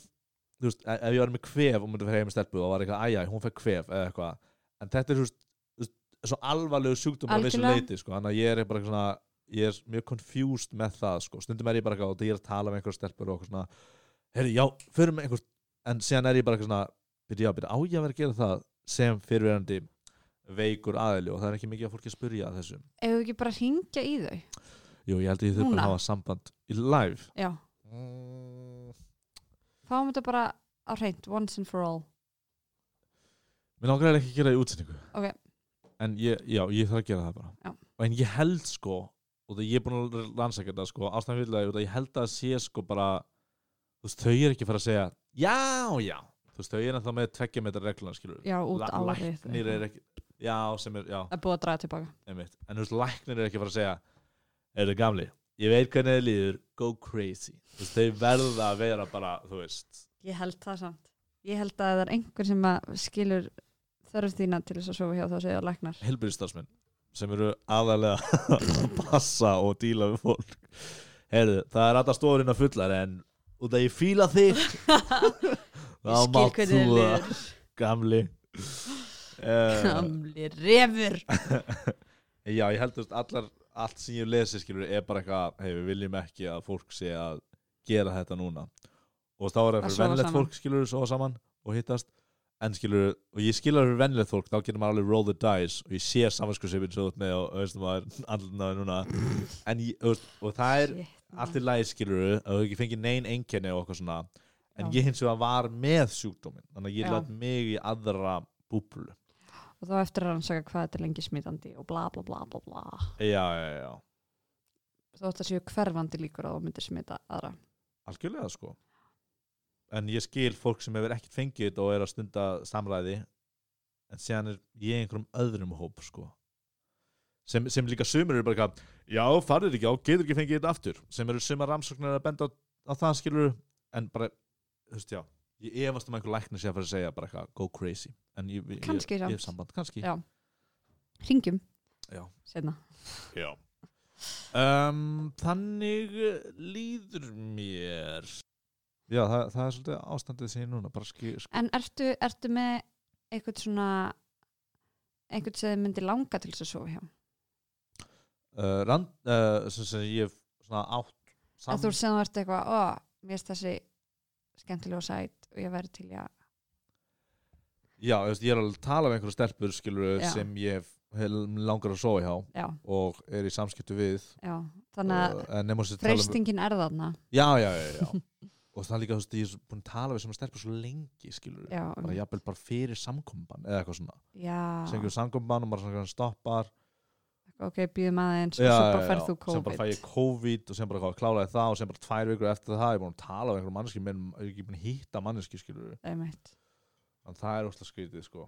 þú veist e- ef ég var með kvef og myndi fyrir heim með stelpu og var eitthvað, æja, hún fekk kvef eða eitthvað, en þetta er, þú veist, svo alvarlegu sjúkdómur að vissu leiti, sko, þannig að ég er bara eitthvað svona ég er mjög confused með það, sko. Stundum er ég bara eitthvað, og ég er að tala með einhver stelpur og eitthvað svona, herri, já, fyrir með einhver en síðan er ég bara eitthvað svona byrja, byrja, á ég að vera að gera það sem fyrirverandi veikur aðili og það er ekki mikið að fólki að spurja að þessu. Ef við ekki bara hringja í þau? Jú, ég held að ég þurf bara Núna? að hafa samband í live. Já, mm, fáum þetta bara á hreint, once and for all. Mér langar eiginlega ekki að gera það í útsendingu. Ok. En ég, já, ég þarf að gera það bara. Já. En ég held sko og það ég er búin að rannsaka þetta sko ástæðan fyrir það, ég held að sé sko bara þú veist, þau er ekki að fara að segja já, já, þú veist, þau er ennþá með tveggja metra regluna, skilur Já, út árið Læknir er ekki, já, sem er, já. Er búið að draga tilbaka einmitt. en þú veist, læknir er ekki að fara að segja er það gamli, ég veit hvernig þið líður. Go crazy, þú veist, þau verða að vera bara, þú veist. Ég held það samt. Ég held að það er einhver sem að skilur þörf þína til þess að sofa hjá þá segja læknar. Helbriðstarfsmenn sem eru aðalega að passa og díla við fólk. Heyrðu, það er alltaf stórinn að fullar en út að ég fíla þig þá Ég skil mátt hvernig þú þið það gamli Gamli refur. Já, ég held að allar allt sem ég lesi skilur er bara eitthvað hei, við viljum ekki að fólk sé að gera þetta núna. Og þá er það Að fyrir vennilegt fólk skilur svo saman og hittast. En skilur, og ég skilur fyrir vennilegt fólk þá getur maður alveg roll the dice og ég sé samanskursipin svo út með og veistum maður andlunaði núna. En og, og það er allt í lagi skilur að þú ekki fengið nein einkenni og okkur svona. En Já. ég hins vegar var með sjúkdómin þannig að ég Já. læt mig í aðra búblu Og þá eftir að rannsaka hvað þetta er lengi smitandi og bla bla bla bla bla. Já, já, já, Þá ætti að séu hverfandi líkur að þú myndir smita aðra. Algjörlega sko. En ég skil fólk sem hefur ekkert fengið og er að stunda samræði en síðan er ég einhverjum öðrum hóp sko. Sem, sem líka sumir eru bara eitthvað já, farið ekki á, getur ekki fengið þetta aftur. Sem eru sumar rannsóknir að benda á, á það skilur en bara, þú veist já ég efast um einhver læknir sé að fara að segja bara eitthvað go crazy. En ég, ég, Kannski ég, ég hef samband, kannski. Já. Ringjum Já. Seinna. Já. Um, þannig líður mér. Já, það, það er svolítið ástandið sem ég er núna bara skil, skil, En ertu, ertu með eitthvað svona einhvern sem þið myndi langa til þess að sofa hjá? Uh, rand, uh, sem, sem ég hef svona átt Sam... að þú sem þú ert eitthvað, ó, mér finnst þessi skemmtilega og sæt og ég væri til að Já, veist, ég er alveg að tala með einhverja stelpur skilur sem ég langar að sofa hjá já, og er í samskiptu við já, þannig að sem tala um, freystingin er þarna. Já, já, já, já og það er líka, þú veist, ég er búin að tala við svona stelpur svo lengi skilur bara jafnvel bara fyrir samkomban eða eitthvað svona. Sem einhver samkomban og maður stoppar ok, býðum aðeins og Já, svo já, bara færð já. þú sem bara fæ COVID ég COVID. Og sem bara hvað, kláraði það og sem bara tvær vikur eftir það ég er búin að tala við einhverjum manneski menn ég er ekki búin að hitta manneski þannig það er óslega skrítið sko.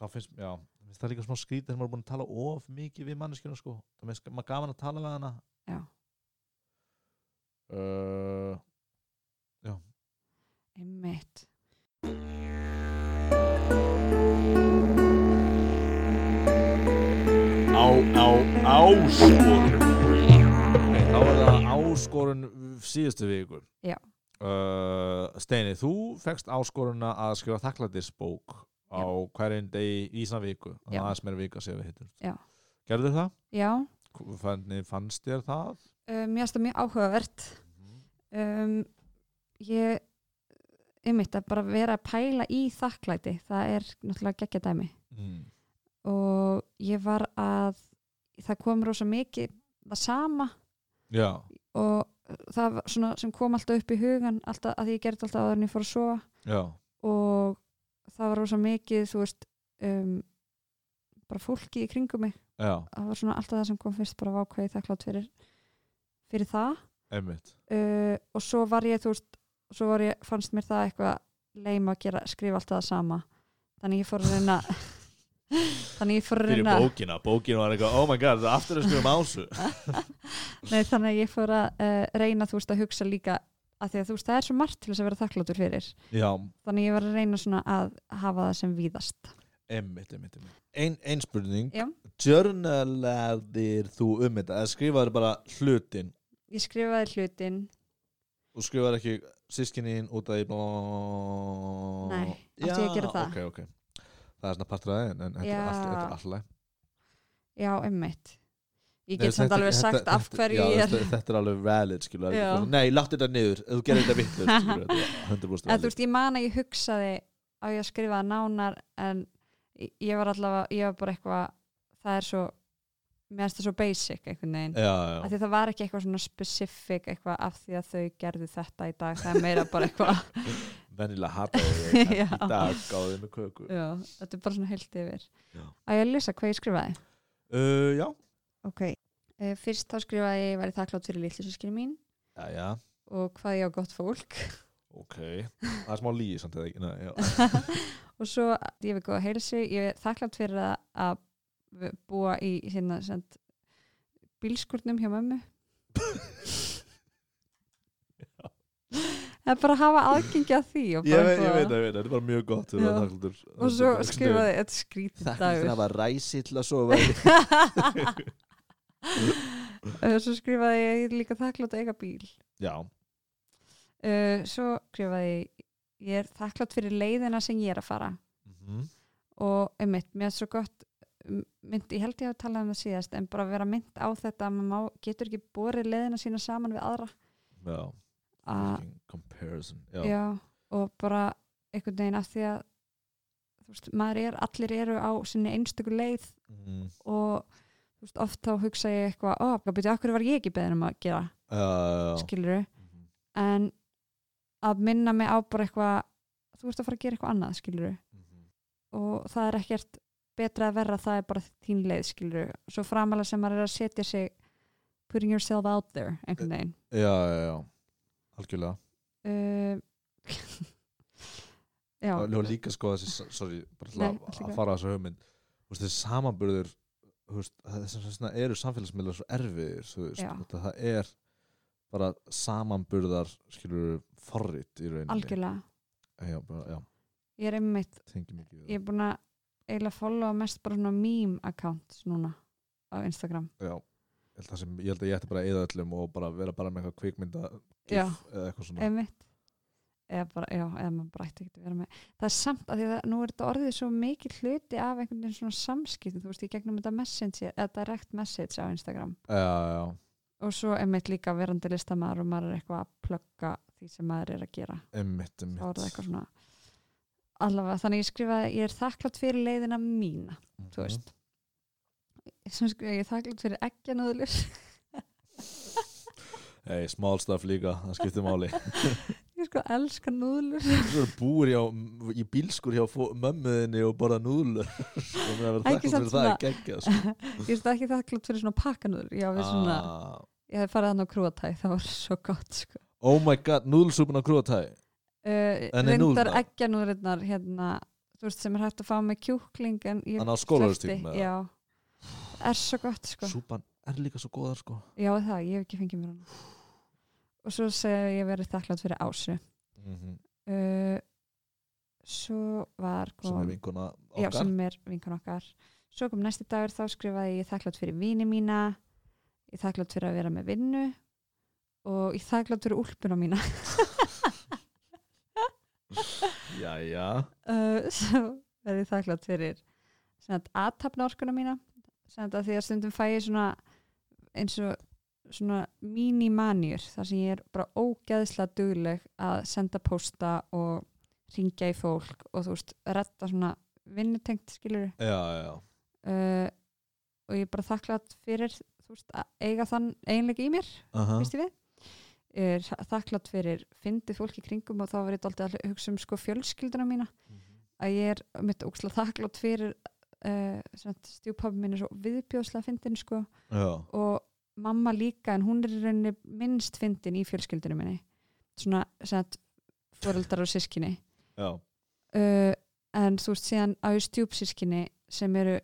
Þá finnst, já, finnst það líka smá skrítið þegar maður er búin að tala of mikið við manneskina sko. Það maður gaman að tala við hana. Já. uh, einmitt á, áskorun Nei, þá er það áskorun síðustu viku Já. uh, Steini, þú fekst áskoruna að skrifa þakklætisbók á hverjum degi í svona viku þannig aðeins meira vika séu við hittum Já. Gerðu það? já, Hvernig fannst þér það? uh, mér finnst það mjög áhugavert um, ég einmitt að bara vera að pæla í þakklæti það er náttúrulega geggja dæmi Mm. Og ég var að það kom rosa mikið það sama. Já, og það sem kom alltaf upp í hugan alltaf að ég gerði alltaf ég fór að sofa. Og það var rosa mikið þú veist um, bara fólki í kringum mig. Já, það var svona alltaf það sem kom fyrst bara vákvæði þakklátt fyrir fyrir það. Uh, og svo var ég þú veist svo ég, fannst mér það eitthvað leima að gera, skrifa alltaf það sama. Þannig ég fór að reyna þannig ég fór að reyna bókina, bókina var eitthvað Oh my god, það er aftur að skrifa um ásu Nei, þannig að ég fór að uh, reyna þú veist að hugsa líka að því að þú veist það er svo margt til þess að vera þakkláttur fyrir Já, þannig ég var að reyna svona að hafa það sem víðast einmitt, einmitt, einmitt. Ein, ein spurning Já. Journalaðir þú um þetta eða skrifaður bara hlutin ég skrifaði hlutin og skrifaður ekki sískininn út af. Nei, átti ég að gera það? ok, ok Það er svona það en þetta er Já. allt- þetta er alltaf já, emmitt ég get samt alveg sagt af hverju ég er þetta, er alveg valid skilur. Nei, láttu þetta niður, þú gerir þetta vittlust skilur, þetta 100% eða, þú veist, ég man að ég hugsaði á ég að skrifa nánar en ég- var allavega, ég var bara eitthvað það er svo mér finnst það svo basic einhvern veginn. Já, af já, því það var ekki eitthvað svona specific eitthvað af því að þau gerðu þetta í dag það er meira bara eitthvað venjulega hata Já. í dag gáði með köku. Já, þetta er bara svona heilt yfir. Já. að ég að lesa hvað ég skrifaði? Uh, Já, ok, uh, fyrst þá skrifaði ég væri þakklátt fyrir litlusískinu mín. Já, já, og hvað ég á gott fólk. Ok Það er smá já. og svo ég við góða heilsu ég er þakklátt fyrir að, að búa í hérna send, bílskurnum hjá mömmu. Það er bara hafa aðgengi að því og, Ég, bara ég veit, ég veit, þetta er bara mjög gott og og svo skrifaði þetta skrítið Þakka fyrir dagur. að var ræsi til að sofa Uh, svo skrifaði ég líka þakklátt að eiga bíl. Já, uh, svo skrifaði ég ég er þakklátt fyrir leiðina sem ég er að fara. Mhm, og einmitt, mér er svo gott mynd, ég held ég að tala um það síðast en bara vera mynd á þetta að maður getur ekki borið leiðina sína saman við aðra. Já Já, já, og bara einhvern veginn af því að veist, maður er, allir eru á sinni einstöku leið Mhm, og veist, oft þá hugsa ég eitthvað, hvað byrja, okkur var ég ekki beðin um að gera, já, já, skilur Mhm. en að minna mig á bara eitthvað þú ert að fara að gera eitthvað annað, skilur Mhm. og það er ekkert betra að verra, það er bara þín leið, skilur svo framalega sem maður er að setja sig putting yourself out there, einhvern veginn. já, já, já Algjörlega. Uh, já, og líka sko þessi, sorry, bara Nei, að, fara að þessu veist, þessi samanburður þú veist, þess vegna eru samfélagsmiðlar svo erfiðir það er bara samanburðar skilur forrit í rauninni. Algjörlega. Já, bara, já, ég er einmitt, ég er búin að eiginlega followa mest bara svona meme accounts núna á Instagram. Já, ég held að ég ætti bara að eða öllum og bara vera bara með eitthvað kvikmynda Já. eða eitthvað svona. einmitt. Eða bara, já, eða maður bara ætti ekki að vera með. Það er samt að því að nú er þetta orðið svo mikið hluti af einhvern veginn svona samskipti þú veist, í gegnum þetta messenger, eða direct message á Instagram. Já, já, og svo einmitt líka verandi listamæður og maður er eitthvað að plugga því sem maður er að gera. Er eitthvað svona allavega, þannig ég skrifaði ég er þakklátt fyrir leiðina mína Mhm. þú veist sem skrifaði ég er þakklátt fyrir eggjanöðlur hey, small stuff líka, það skiptir máli. Ég sko elska núðlur. Þú búir hjá, í bílskur hjá mömmuðinni og bara núðlur. Og mér að vera Ekki samt það svona- er geggjað sko. ég er ekki þakklátt fyrir svona pakkanúðlur já, við svona, ah. ég hef farið hann á krúatæ það var svo gott sko. Oh my god, núðlsúpun á krúatæ uh, er reyndar núðlurnar? eggjanúðlunar hérna, þú veist sem er hægt að fá með kjúkling en ég Þannig á sleppti, skólaverðstíkum já, er svo gott sko. Súpan er líka svo góðar sko. Já það, ég hef ekki fengið mér hann og svo segja ég verið þakklátt fyrir ásu. Mm uh, svo var sem kom, er vinkuna já, okkar. sem er vinkan okkar. Svo kom næsti dagur þá skrifaði ég þakklátt fyrir vini mína ég þakklátt fyrir að vera með vinnu og ég þakklátt fyrir úlpuna mína. Jæja. Uh, svo verði ég þakklátt fyrir aðtapna orkuna mína. Sem að því að stundum fæ ég svona eins og svona mínimanjur þar sem ég er bara ógeðslega dugleg að senda posta og ringja í fólk og þú veist, retta svona vinnutengt skilur Já, já, uh, og ég er bara þakklátt fyrir þú veist, að eiga þann eiginlega í mér Aha. veist ég við er þakklátt fyrir fyndið fólk í kringum og þá var ég dálítið að hugsa um sko fjölskylduna mína. Að ég er mitt ógslag þakklátt fyrir uh, stjúpappi mín er svo viðbjóðslega fyndin sko. Já, og mamma líka en hún er í rauninni minnst fyndin í fjölskyldunum minni. Svona sem fóreldrar og sískinni já, uh, en þú veist síðan á stjúpsískinni sem eru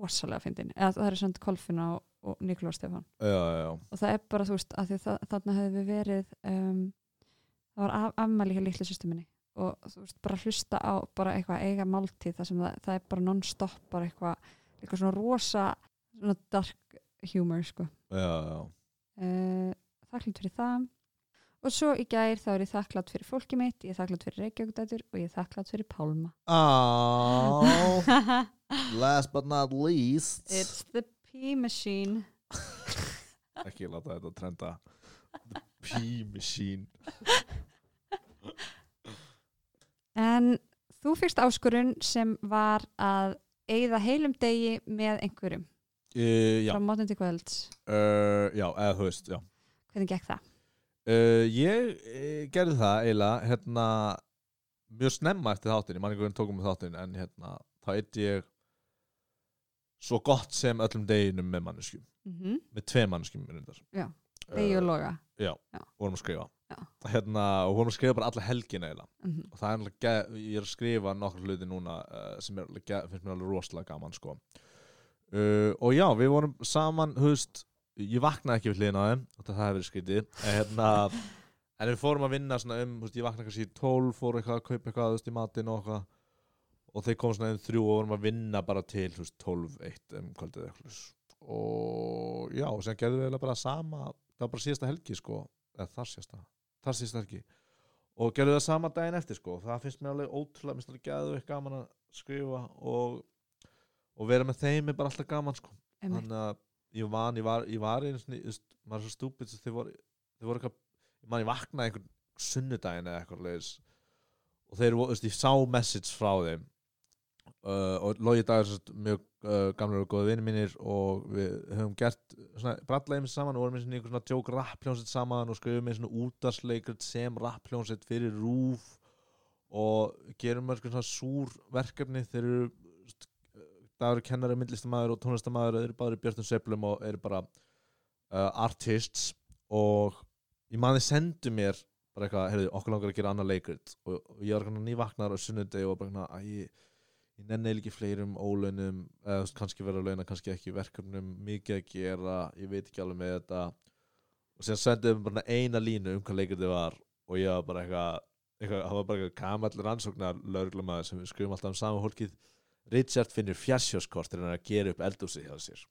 rosalega fyndin. Eða það eru samt Kolfina og, og Nikolás Stefán. Já, já, já. og það er bara þú veist að það, þarna hefði við verið um, það var af, afmæli hjá litlu sýstu minni. Og þú veist bara hlusta á bara eitthvað eiga máltíð það sem það, það er bara non-stop bara eitthvað, eitthvað svona rosa svona dark humor sko. Já, já. uh, þakklátt fyrir það. Og svo í gær þá er ég þakklátt fyrir fólki mitt ég er þakklátt fyrir Reykjavíkdætur og ég er þakklátt fyrir Pálma. Oh, last but not least. It's the P-machine Ekki láta þetta trenda. The P-machine en þú fyrst áskorun sem var að eigða heilum degi með einhverjum uh, frá mótnum til kvölds uh, já, eða þú veist, já hvernig gekk það? Uh, ég gerði það eiginlega hérna mjög snemma eftir þáttin, ég man ekki hvernig tókum með þáttin en hérna, þá eitt ég svo gott sem öllum deginum með manneskjum, Mm -hmm. með tvei manneskjum Degi og loga Já, Já. vorum að skrifa Já. hérna, og vorum að skrifa bara alla helgina eiginlega mm -hmm. og það er alveg, ég er að skrifa nokkur hluti núna sem er, finnst mér alveg rosalega gaman sko. Uh, og já, við vorum saman höfst, ég vaknaði ekki við hliðina á þeim það hefði verið skrítið. En, hérna, en við fórum að vinna svona um, höfst, ég vaknaði kannski í 12 fórum eitthvað að kaupa eitthvað höfst, í matinn og eitthvað. Og þeir komum svona um þrjú og vorum að vinna bara til höfst, 12-1 um kvöldið eitthvað og já, og sem gerðum við eiginlega bara sama það var bara síðasta helgi sko eða þar síðasta, þar síðasta helgi. Og gerðu það sama daginn eftir sko það finnst mér alveg ótrúlega, minnst alveg gæðu ekki gaman að skrifa og, og vera með þeim er bara alltaf gaman sko. Þannig að ég van, ég var, ég var einu svona, maður er svo stúpid þið voru, voru eitthvað, man ég vaknaði einhvern sunnudaginn eða eitthvað leis og þeir, voru, ég sá message frá þeim uh, og Logi Dagur sem sagt mjög uh, gamlega og góða vinni mínir og við höfum gert svona brallægum saman og vorum með svona einhver svona joke rap hljónsett saman og skrifum með svona útarsleikrit sem rap hljónsett fyrir rúf og gerum mörg svona súr verkefni. Þeir eru þú veist, Dagur er kennari, myndlistamæður og tónlistamæður þeir eru báður í björnum sveiflum og eru bara uh, artists og ég þið sendu mér bara eitthvað, heyrðu, okkur langar að gera annað leikrit. Og, og ég var eitthvað nývaknar á sunnudegi og bara eitthvað, að ég ég nenni ekki fleirum ólaunum eða kannski vera launa, kannski ekki verkefnum mikið að gera, ég veit ekki alveg með þetta. Og síðan sendiðum bara eina línu um hvað leikritið var og ég var bara eitthvað, það var bara eitthvað kamall rannsóknar lögreglumæður sem við skrifum alltaf um sama fólkið Richard finnur fjarsjóskort þegar hann er að gera upp eldúsi hjá sér.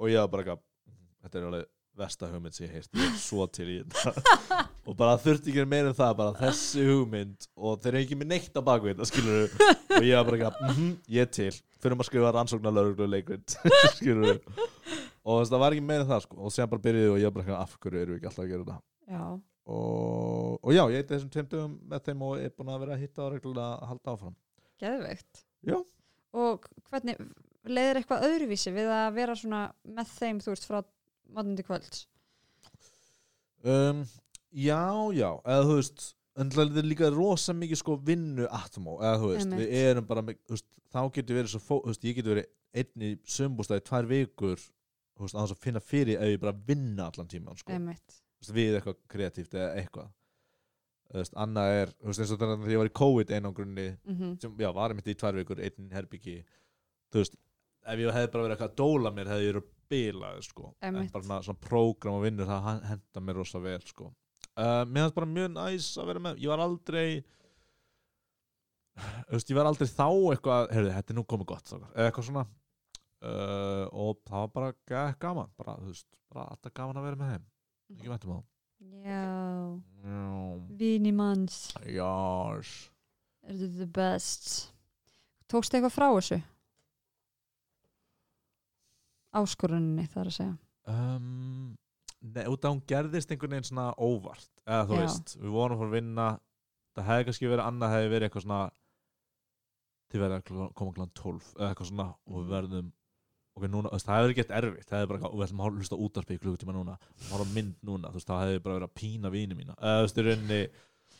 Og ég var bara eitthvað "Mhm, þetta er alveg versta hugmynd sem ég heist ég svo til í þetta. Og bara þurfti ekki meira um það bara þessi hugmynd og þeir eru ekki með neitt á skilur og ég var bara eitthvað mm ég er til fyrir að skrifa rannsóknar lögreglu leikrit skilur og þess, það var ekki meira en það sko. Og sem bara byrjuði og ég var bara eitthvað af hverju eru við ekki alltaf að gera þetta? Já, og, og já, ég eitthvað þessum tveim dögum með þeim og er búin að vera að hitta á reglulega að halda áfram. Geðveikt. Já. Og hvernig leiðir eitthvað öðruvísi við að vera svona með þeim þú veist frá mótnum til kvölds um, Já, já, eða þú veist en það er líka rosa mikið sko vinnu atmó, eða þú veist, Einmitt. við erum bara með, veist, þá getur verið svo fó, þú veist, ég getur verið einn í sömbústæði tvær vikur, þú veist, að þess að finna fyrir ef ég bara vinna allan tíman sko, Einmitt. þú veist, við eitthvað kreatíft eða eitthvað annað er, þú veist, eins og þannig að ég var í COVID einangrunni, Mm sem, já, var einmitt í tvær vikur einn herbyggi, þú veist ef ég hefði bara verið eitthvað að dóla mér hefði ég bilaði sko. En bara svona, svona prógram og vinnur það hen- henda mér rosa vel sko. Uh, mér finnst bara mjög næs að vera með ég var aldrei þú veist, ég var aldrei þá eitthvað heyrðu, þetta er nú komið gott eða eitthvað svona. Uh, og það var bara ga- gaman bara, þú veist, bara alltaf gaman að vera með þeim. Ekki veitum á Já, Já, vini manns. Jás. Er þetta the best? Tókstu eitthvað frá þessu? Áskoruninni þar að segja. Um, Nei, út af hún gerðist einhvern veginn svona óvart. Eða þú Já. veist, við vorum fara að vinna. Það hefði kannski verið annað hefði verið eitthvað svona þið verið að kl- koma kláðan 12 eða eitthvað svona og við verðum ok, núna, veist, það verið gett erfitt. Það hefði bara, við ætlum að hlusta útarpi í klukkutíma núna. Horfa á mynd núna, þú veist, það hefði bara verið að pína vini mína, þú veist, í rauninni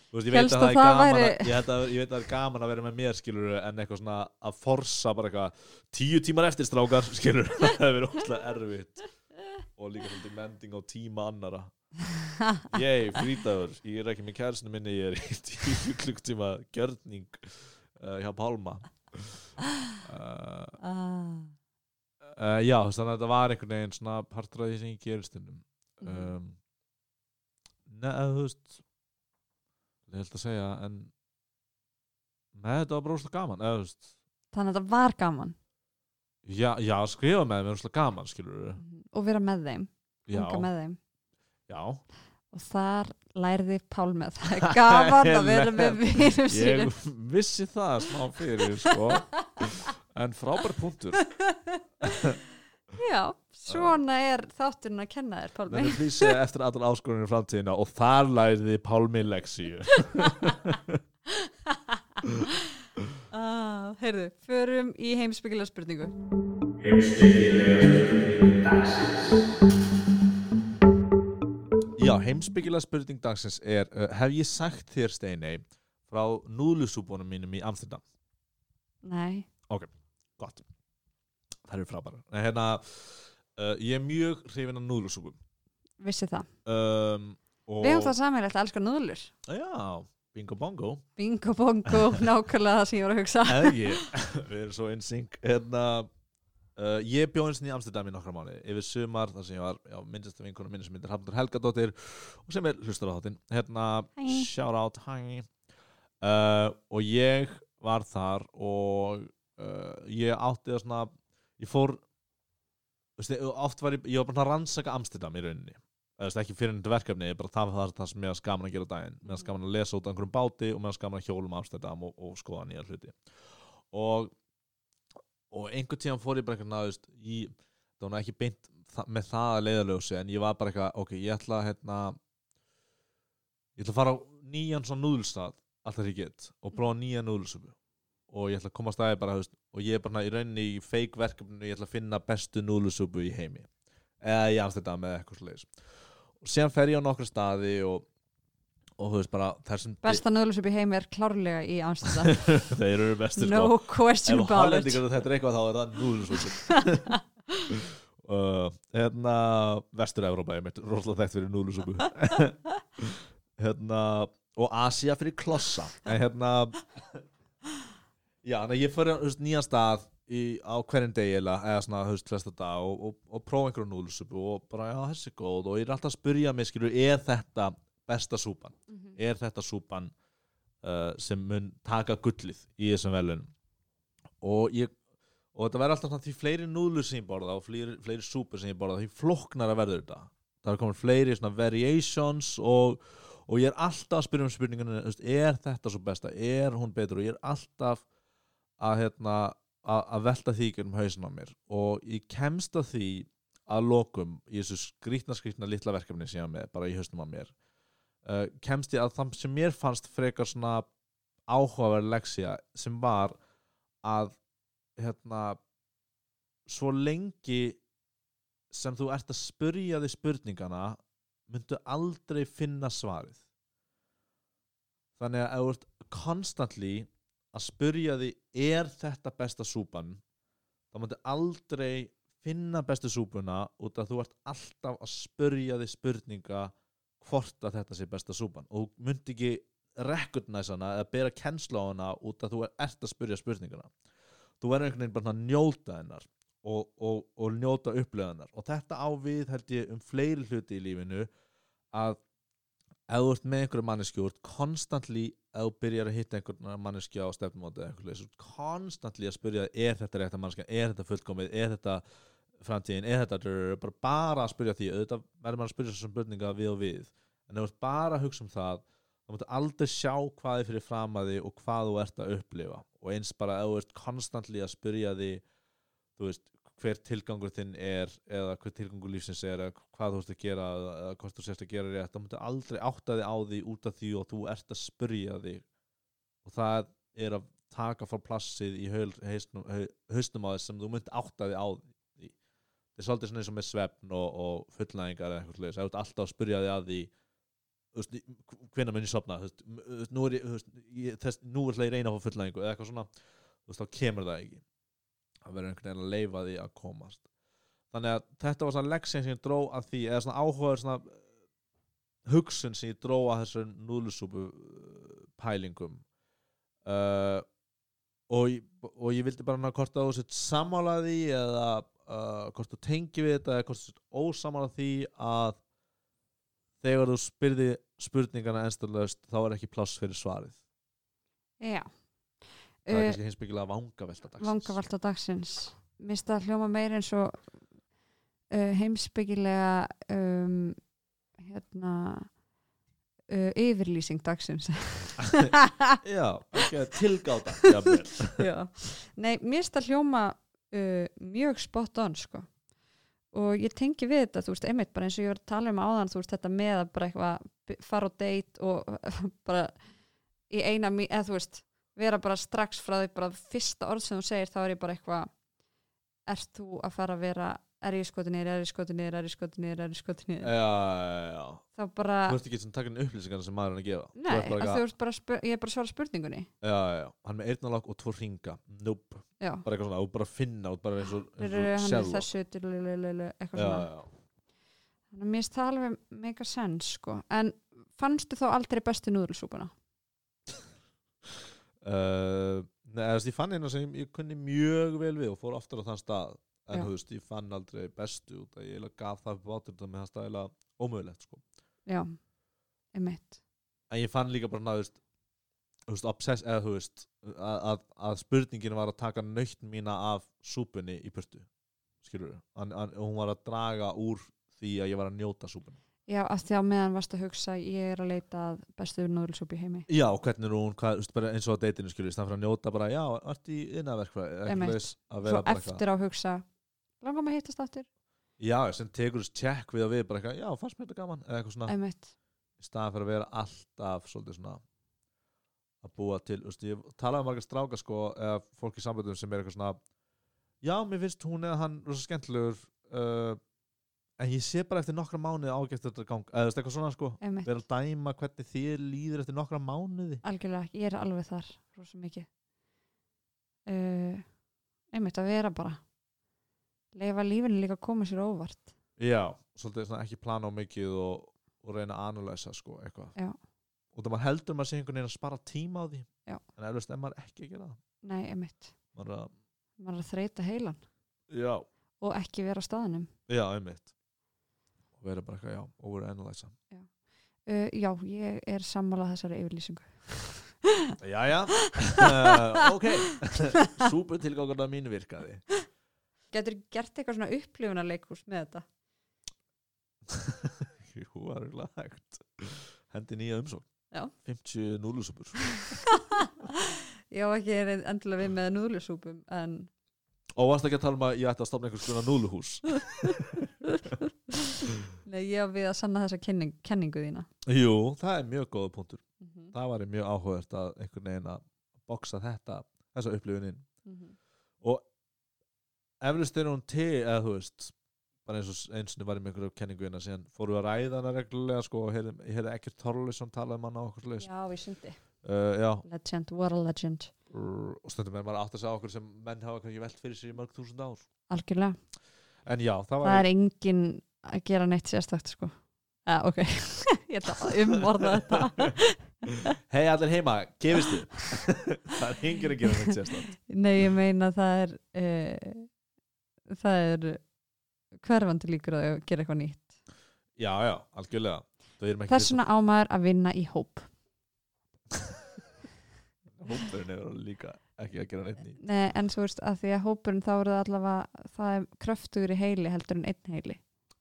þú veist, ég veit að það að er gaman að, ég, veit að, ég veit að það er gaman að vera með mér skilur en eitthvað svona að forsa bara eitthvað tíu tímar eftir strákar skilur það hefði verið óslega erfitt. Og líka svolítið mending á tíma annara ég, frítagur, ég er ekki með kæristinu minni ég er í tíu klukktíma gjörning uh, hjá Pálma. Uh, ah. Uh, já, þannig að þetta var einhvern veginn svona því sem ég gerir stundum. Mhm. um, neða, þú veist ég held að segja en neða, þetta var bara óslega gaman eða, veist, Þannig að þetta var gaman? Já, já, skrifa með þeim er óslega gaman, skilur og vera með þeim, já, unga með þeim? Já, og þar lærði Pálmi að það. Er gaman að vera með vinum sínum. ég vissi það smá fyrir, sko en frábær punktur. Já, svona er þátturinn að kenna þér Pálmi. Þannig flýsi eftir allar áskorunir í framtíðina og þar læriði Pálmi Lexíu. Ah, Heyrðu, förum í heimsbyggilega spurningu. Já, heimsbyggilega spurning dagsins er uh, Hef ég sagt þér Steinei frá núðlusúbónum mínum í Amsterdam? Nei, Gott. Það eru frábæra En hérna, uh, ég er mjög hrifin af núðlusúbum vissi það. Um, og, Við höfum það sammeilegt að elska núðlur. Já, bingo bongo. Bingo bongo, nákvæmlega það sem ég var að hugsa. Við erum svo einsing hérna uh, ég bjóð eins og í Amsterdam í nokkra mánuði yfir sumar þar sem ég var já, myndist af einhvern minni sem myndir Hafnur Helgadóttir og sem er hlustur á þáttinn. Hérna, shout out, uh, og ég var þar og uh, ég átti að svona ég fór veistu, oft var ég, ég var bara að rannsaka Amsterdam í rauninni. Eða, veist, ekki fyrir þetta verkefni, bara það var það sem mér var skaman að gera daginn, mér var skaman að lesa út af einhverjum báti og mér var skaman að hjóla um Amsterdam og, og skoða nýja hluti. Og og einhvern tíðan fór ég bara eitthvað í, það var ekki beint þa með það að leiðalösi en ég var bara eitthvað ok, ég ætla hérna ég ætla að fara á nýjan svona núðulstað alltaf því ég get og prófa nýja núðulsupu og ég ætla að koma að staði bara veist, og ég er bara í rauninni í fake verkefninu ég ætla að finna bestu núðulsupu í heimi. Eða í Amsterdam eða eitthvað sliðis og síðan fer ég á nokkra staði og, og þú veist bara Besta núðlus upp í heimi er klárlega í Amsterdam. Þeir eru bestir No sko. question ef about it. hollendingar þetta er eitthvað þá er það núðlusúpu uh, hérna Vestur-Európa er mitt rosalega þekkt fyrir núðlusúpu hérna og Asia fyrir klossa. En hérna já, þannig að ég fyrir veist, nýjan stað í, á hverjum degi eða svona haust flesta dag og, og, og prófa einhverju núðlusúpu og bara já þessi góð og ég er alltaf að spyrja mig skilur, er þetta besta súpan? Mhm. er þetta súpan uh, sem mun taka gullið í þessum velun og ég og þetta verður alltaf svona því fleiri núðlur sem ég borða og fleiri, fleiri súpur sem ég borða því flóknar að verður þetta. Það er komin fleiri svona variations og, og ég er alltaf að spyrja um veist, er þetta svo besta, er hún betur? Og ég er alltaf að hérna að, að velta því ekki um hausin á mér. Og ég kemst að því að lokum í þessu skrýtna skrýtna litla verkefni sem ég var með bara í hausnum á mér uh, kemst ég að það sem mér fannst frekar svona áhugaverð leksía sem var að hérna svo lengi sem þú ert að spurja þig spurningana myndu aldrei finna svarið. Þannig að ef þú ert constantly að spurja þig er þetta besta súpan? Þá myndu aldrei finna bestu súpuna út að þú ert alltaf að spurja þig spurninga hvort að þetta sé besta súpan. Og myndi ekki recognize hana eða bera kennsla á hana út að þú ert að spurja spurninguna. Þú verður einhvern veginn bara að njóta hennar og, og, og njóta upplöðanar og þetta á við held ég um fleiri hluti í lífinu að ef þú ert með einhverju manneski og ert konstantli ef þú byrjar að hitta einhverju manneski á stefnumóti einhverju leys, konstantli að spyrja er þetta rétt að manneska, er þetta fullkomið er þetta framtíðin, er þetta bara, bara að spyrja því, auðvitað verður maður að spyrja þessum spurninga við og við. En ef þú ert bara að hugsa um það þá máttu aldrei sjá hvað er fyrir fram að því og hvað þú ert að upplifa. Og eins bara ef þú ert konstantli að spyrja því þú veist, hver tilgangur þinn er eða hver tilgangur lífsins er eða hvað þú ert að gera eða hvort þú sérst að gera rétt þá máttu aldrei átta þig á því út af því og þú ert að spyrja því og það er að taka frá plassið í hausnum hau- hausnum á þess sem þú myndi átta þig á því. Það er svolítið svona eins og með svefn og, og fullnæðingar eða eitthvað ef þú ert alltaf að spyrja þig að því hvenær mun ég sopna veist, nú er ég, þess, nú ætla ég reyna fá fullnæðingu eða eitthvað svona, þá kemur það ekki það verður einhvern veginn að leifa því að komast. Þannig að þetta var svona leksinn sem ég dró að því eða svona áhugaður svona uh, hugsun sem ég dró að þessum núðlusúpu uh, pælingum. Uh, og, ég- og ég vildi bara hvort að þú sett sammála því eða uh, hvort þú tengi við þetta eða hvort þú sett ósammála því að þegar þú spyrði spurningana ensturlaust þá er ekki pláss fyrir svarið. Já það er uh, kannski hins byggilega vangavelta dagsins vangavalta dagsins minnst það hljóma meir eins og uh, heimsbyggilega um, hérna uh, yfirlýsing dagsins já, að tilgáta. Já. Nei, mér finnst það hljóma uh, mjög spot on sko. og ég tengi við þetta þú veist, einmitt bara eins og ég var að tala um áðan þú veist, þetta með að bara eitthvað fara á date og bara í eina, eða þú veist vera bara strax frá því bara fyrsta orð sem þú segir þá er ég bara eitthvað ert þú að fara að vera er ég skotin niður, er ég skotin niður, er ég skotin niður, er ég já, já þá bara, þú ert ekki svona takin upplýsingarna sem maður er að gefa nei, þú ert bara ert bara spyr, ég er bara svara spurningunni. Já, já, hann með eyrnalokk og tvo ringa nope, já, bara eitthvað svona, og bara finna út bara eins og, eins hann og er Sherlock þessu eitthvað svona. mér finnst það alveg mega sens sko. En fannstu þá aldrei bestu núðulsúpuna? Uh, þú veist, ég fann eina sem ég, kunni mjög vel við og fór aftur á þann stað en þú veist, ég fann aldrei bestu út að ég eiginlega gaf það upp átur það með það stæðilega ómögulegt sko. Já, emitt. en ég fann líka bara ná, þú veist, þú veist, obsess, eða þú veist að, að, að spurningin var að taka nöytn mína af súpunni í purtu skilur við, hún var að draga úr því að ég var að njóta súpunni Já, af því á meðan varst að hugsa ég er að leita að bestu núðulsúpi heimi. já, hvernig er hún, hvað, bara eins og á deitinu skilur við, þannig að njóta bara, já, ert í Einmitt. að Svo vera bara eitthvað eftir á hugsa langar maður að hittast aftur? já, sem tekur þess tjekk við og við bara eitthvað, já, fannst mér þetta gaman eða eitthvað svona, Emitt. í staðan fyrir að vera alltaf svolítið svona að búa til, þú veist, ég talaði um margar stráka sko, eða fólk í samböndum sem er eitthvað svona já, mér finnst hún eða hann rosa skemmtilegur uh, en ég sé bara eftir nokkra mánuði ágæft þetta gang, eða eitthvað svona sko Emitt. vera að dæma hvernig þér líður eftir nokkra mánuði Algjörlega, ég er alveg þar rosa mikið. Uh, einmitt að vera bara leifa lífinu líka að koma sér óvart. já, svolítið svona ekki plana á mikið og, og reyna að analysa sko, eitthvað Já. og það maður heldur maður sé einhvern veginn að spara tíma á því Já. en eflust er maður ekki að gera það Nei, emitt. maður er að, Maður er að þreita heilan já, og ekki vera á staðnum. já, einmitt og vera bara eitthvað, já, overanalysa Uh, já, ég er sammálað þessari yfirlýsingu. Jæja, uh, ok. Súpu tilgáðurna mín virkaði. Getur gert eitthvað svona upplifunarleikús með þetta? Jú, það er hægt Hendi nýja umsókn. Já. 50 núlusúpur Já, ekki er endilega við með núðlusúpum en Og varst ekki að tala um að ég ætti að stopna einhvers konar núluhús nei, ég á við að sanna þessa kenning, kenningu þína. Jú, það er mjög góða punktur Mm -hmm. Það var mjög áhugavert að einhvern veginn að boksa þetta, þessa upplifunin Mhm. og eflust er hún til, eða þú veist bara eins og eins og var ég með einhverju kenningu hérna síðan fóru við að ræða hana reglulega sko, og ég heyrði ekkert Þorleysson talað um hana og okkur slags Já, við sundi. uh, Legend, what a legend. Og stundum er maður átt að segja okkur sem menn hafa kannski velt fyrir sér í mörg þúsund ár Algjörlega. en já, það var Það er engin að gera neitt sérstakt, sko. Já, ok. ég ætla að umorða þetta. hei allir heima, gefist þið? Það er enginn að gera þetta sérstætt Nei, ég meina það er uh, það er hverfandi líkur að gera eitthvað nýtt. Já, já, algjörlega. Það erum ekki þess vegna ámaður að vinna í hóp. Hópurinn er líka ekki að gera neitt nýtt. Nei, en svo veist að því að hópurinn þá eru það allavega það er kröftugur í heili heldur en einn heili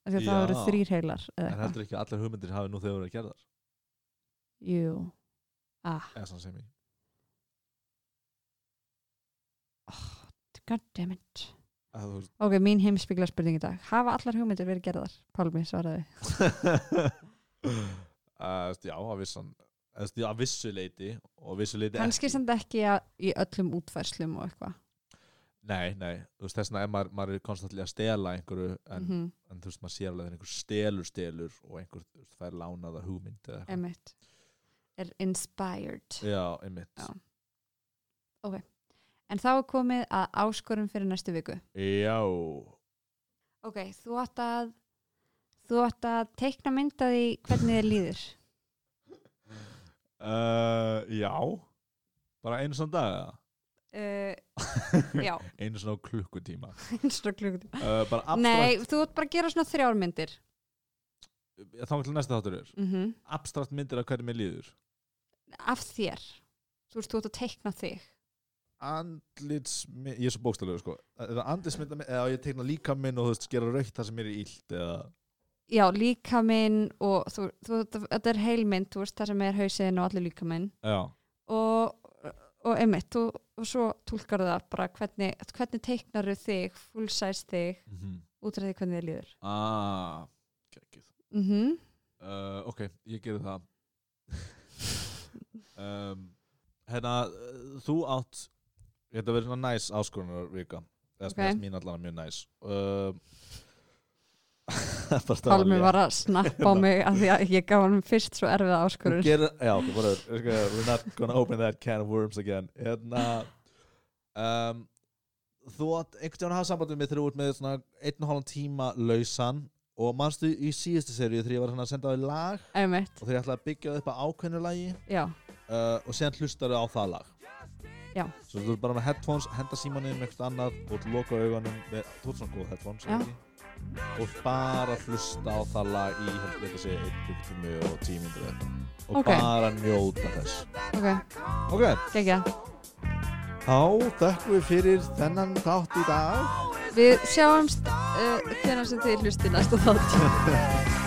af því að það eru þrýr heilar En heldur ekki allar hugmyndir hafi nú þegar verið þar Jú. Ah, Eða svona sem ég goddammit að þú veist Ok, mín heimsbyggla spurning í dag. Hafa allar hugmyndir verið gerðar? Pálmi svaraði uh, Já, að vissan þú að vissu leiti og vissu leiti Kannski ekki. samt ekki í öllum útfærslum og eitthvað Nei, nei, þú veist þess er maður, maður er konstantli að stela einhverju en, Mhm, en þú veist maður sér alveg þegar einhver stelur stelur og einhver veist, fær lánaða hugmynd eða eitthvað. Er inspired. Já, einmitt. Já. En þá er komið að áskorum fyrir næstu viku. Já, Ok, þú átt að að teikna myndaði hvernig þið líður. Uh, já. Bara einu svona dag eða? uh, einu svona klukkutíma. Eins og klukkutíma. Uh, Nei, þú átt bara að gera svona þrjár myndir. Þá til næsta þáttur er. Mm abstrakt myndir af hvernig mér líður. Af þér. Þú þú átt að teikna þig. Andlits, ég er svo bókstalegu sko. Eða andlitsmynda eða ég teikna líka minn og þú veist gera raukt það sem er illt eða Já, líka minn og þú, þú, þetta er heilmynd, þú veist, það sem er hausinn og allir líka minn já, og, og einmitt, þú, og svo túlkar það bara hvernig, hvernig teiknar þig, full size þig mm -hmm. út af því hvernig þið líður ah, geggjuð mm uh, ok, ég gerði það um, hérna uh, þú átt þetta verður svona næs áskorunar vika eða Ok. okay. mjög næs um, bara létt. var að snappa á mig af því að ég gaf hann fyrst svo áskorun. Gerir, já, ok, whatever. We're not gonna open that can of worms again. Hérna um, þú átt einhvern veginn að hafa samband við mig þegar þú ert með svona einn og hálfan tíma lausan og manstu í síðustu seríu þegar ég var svona að senda á því lag? Einmitt, og þegar ég ætlaði að byggja upp á ákveðnu lagi? Já, uh, og síðan hlustar á það lag. Já. svo þú ert bara með headphones henda símaninn með eitthvað annað og loka augunum með, þú ert svona góð headphones Já. ekki? Og bara hlusta á það lag í held ég að segja 1 klukktími og 10 minnur eitthvað. Og Ok. bara njóta þess. Ok, ok, geggja þá þökkum við fyrir þennan þátt í dag. Við sjáumst uh, hvernig sem þið hlusti næsta þátt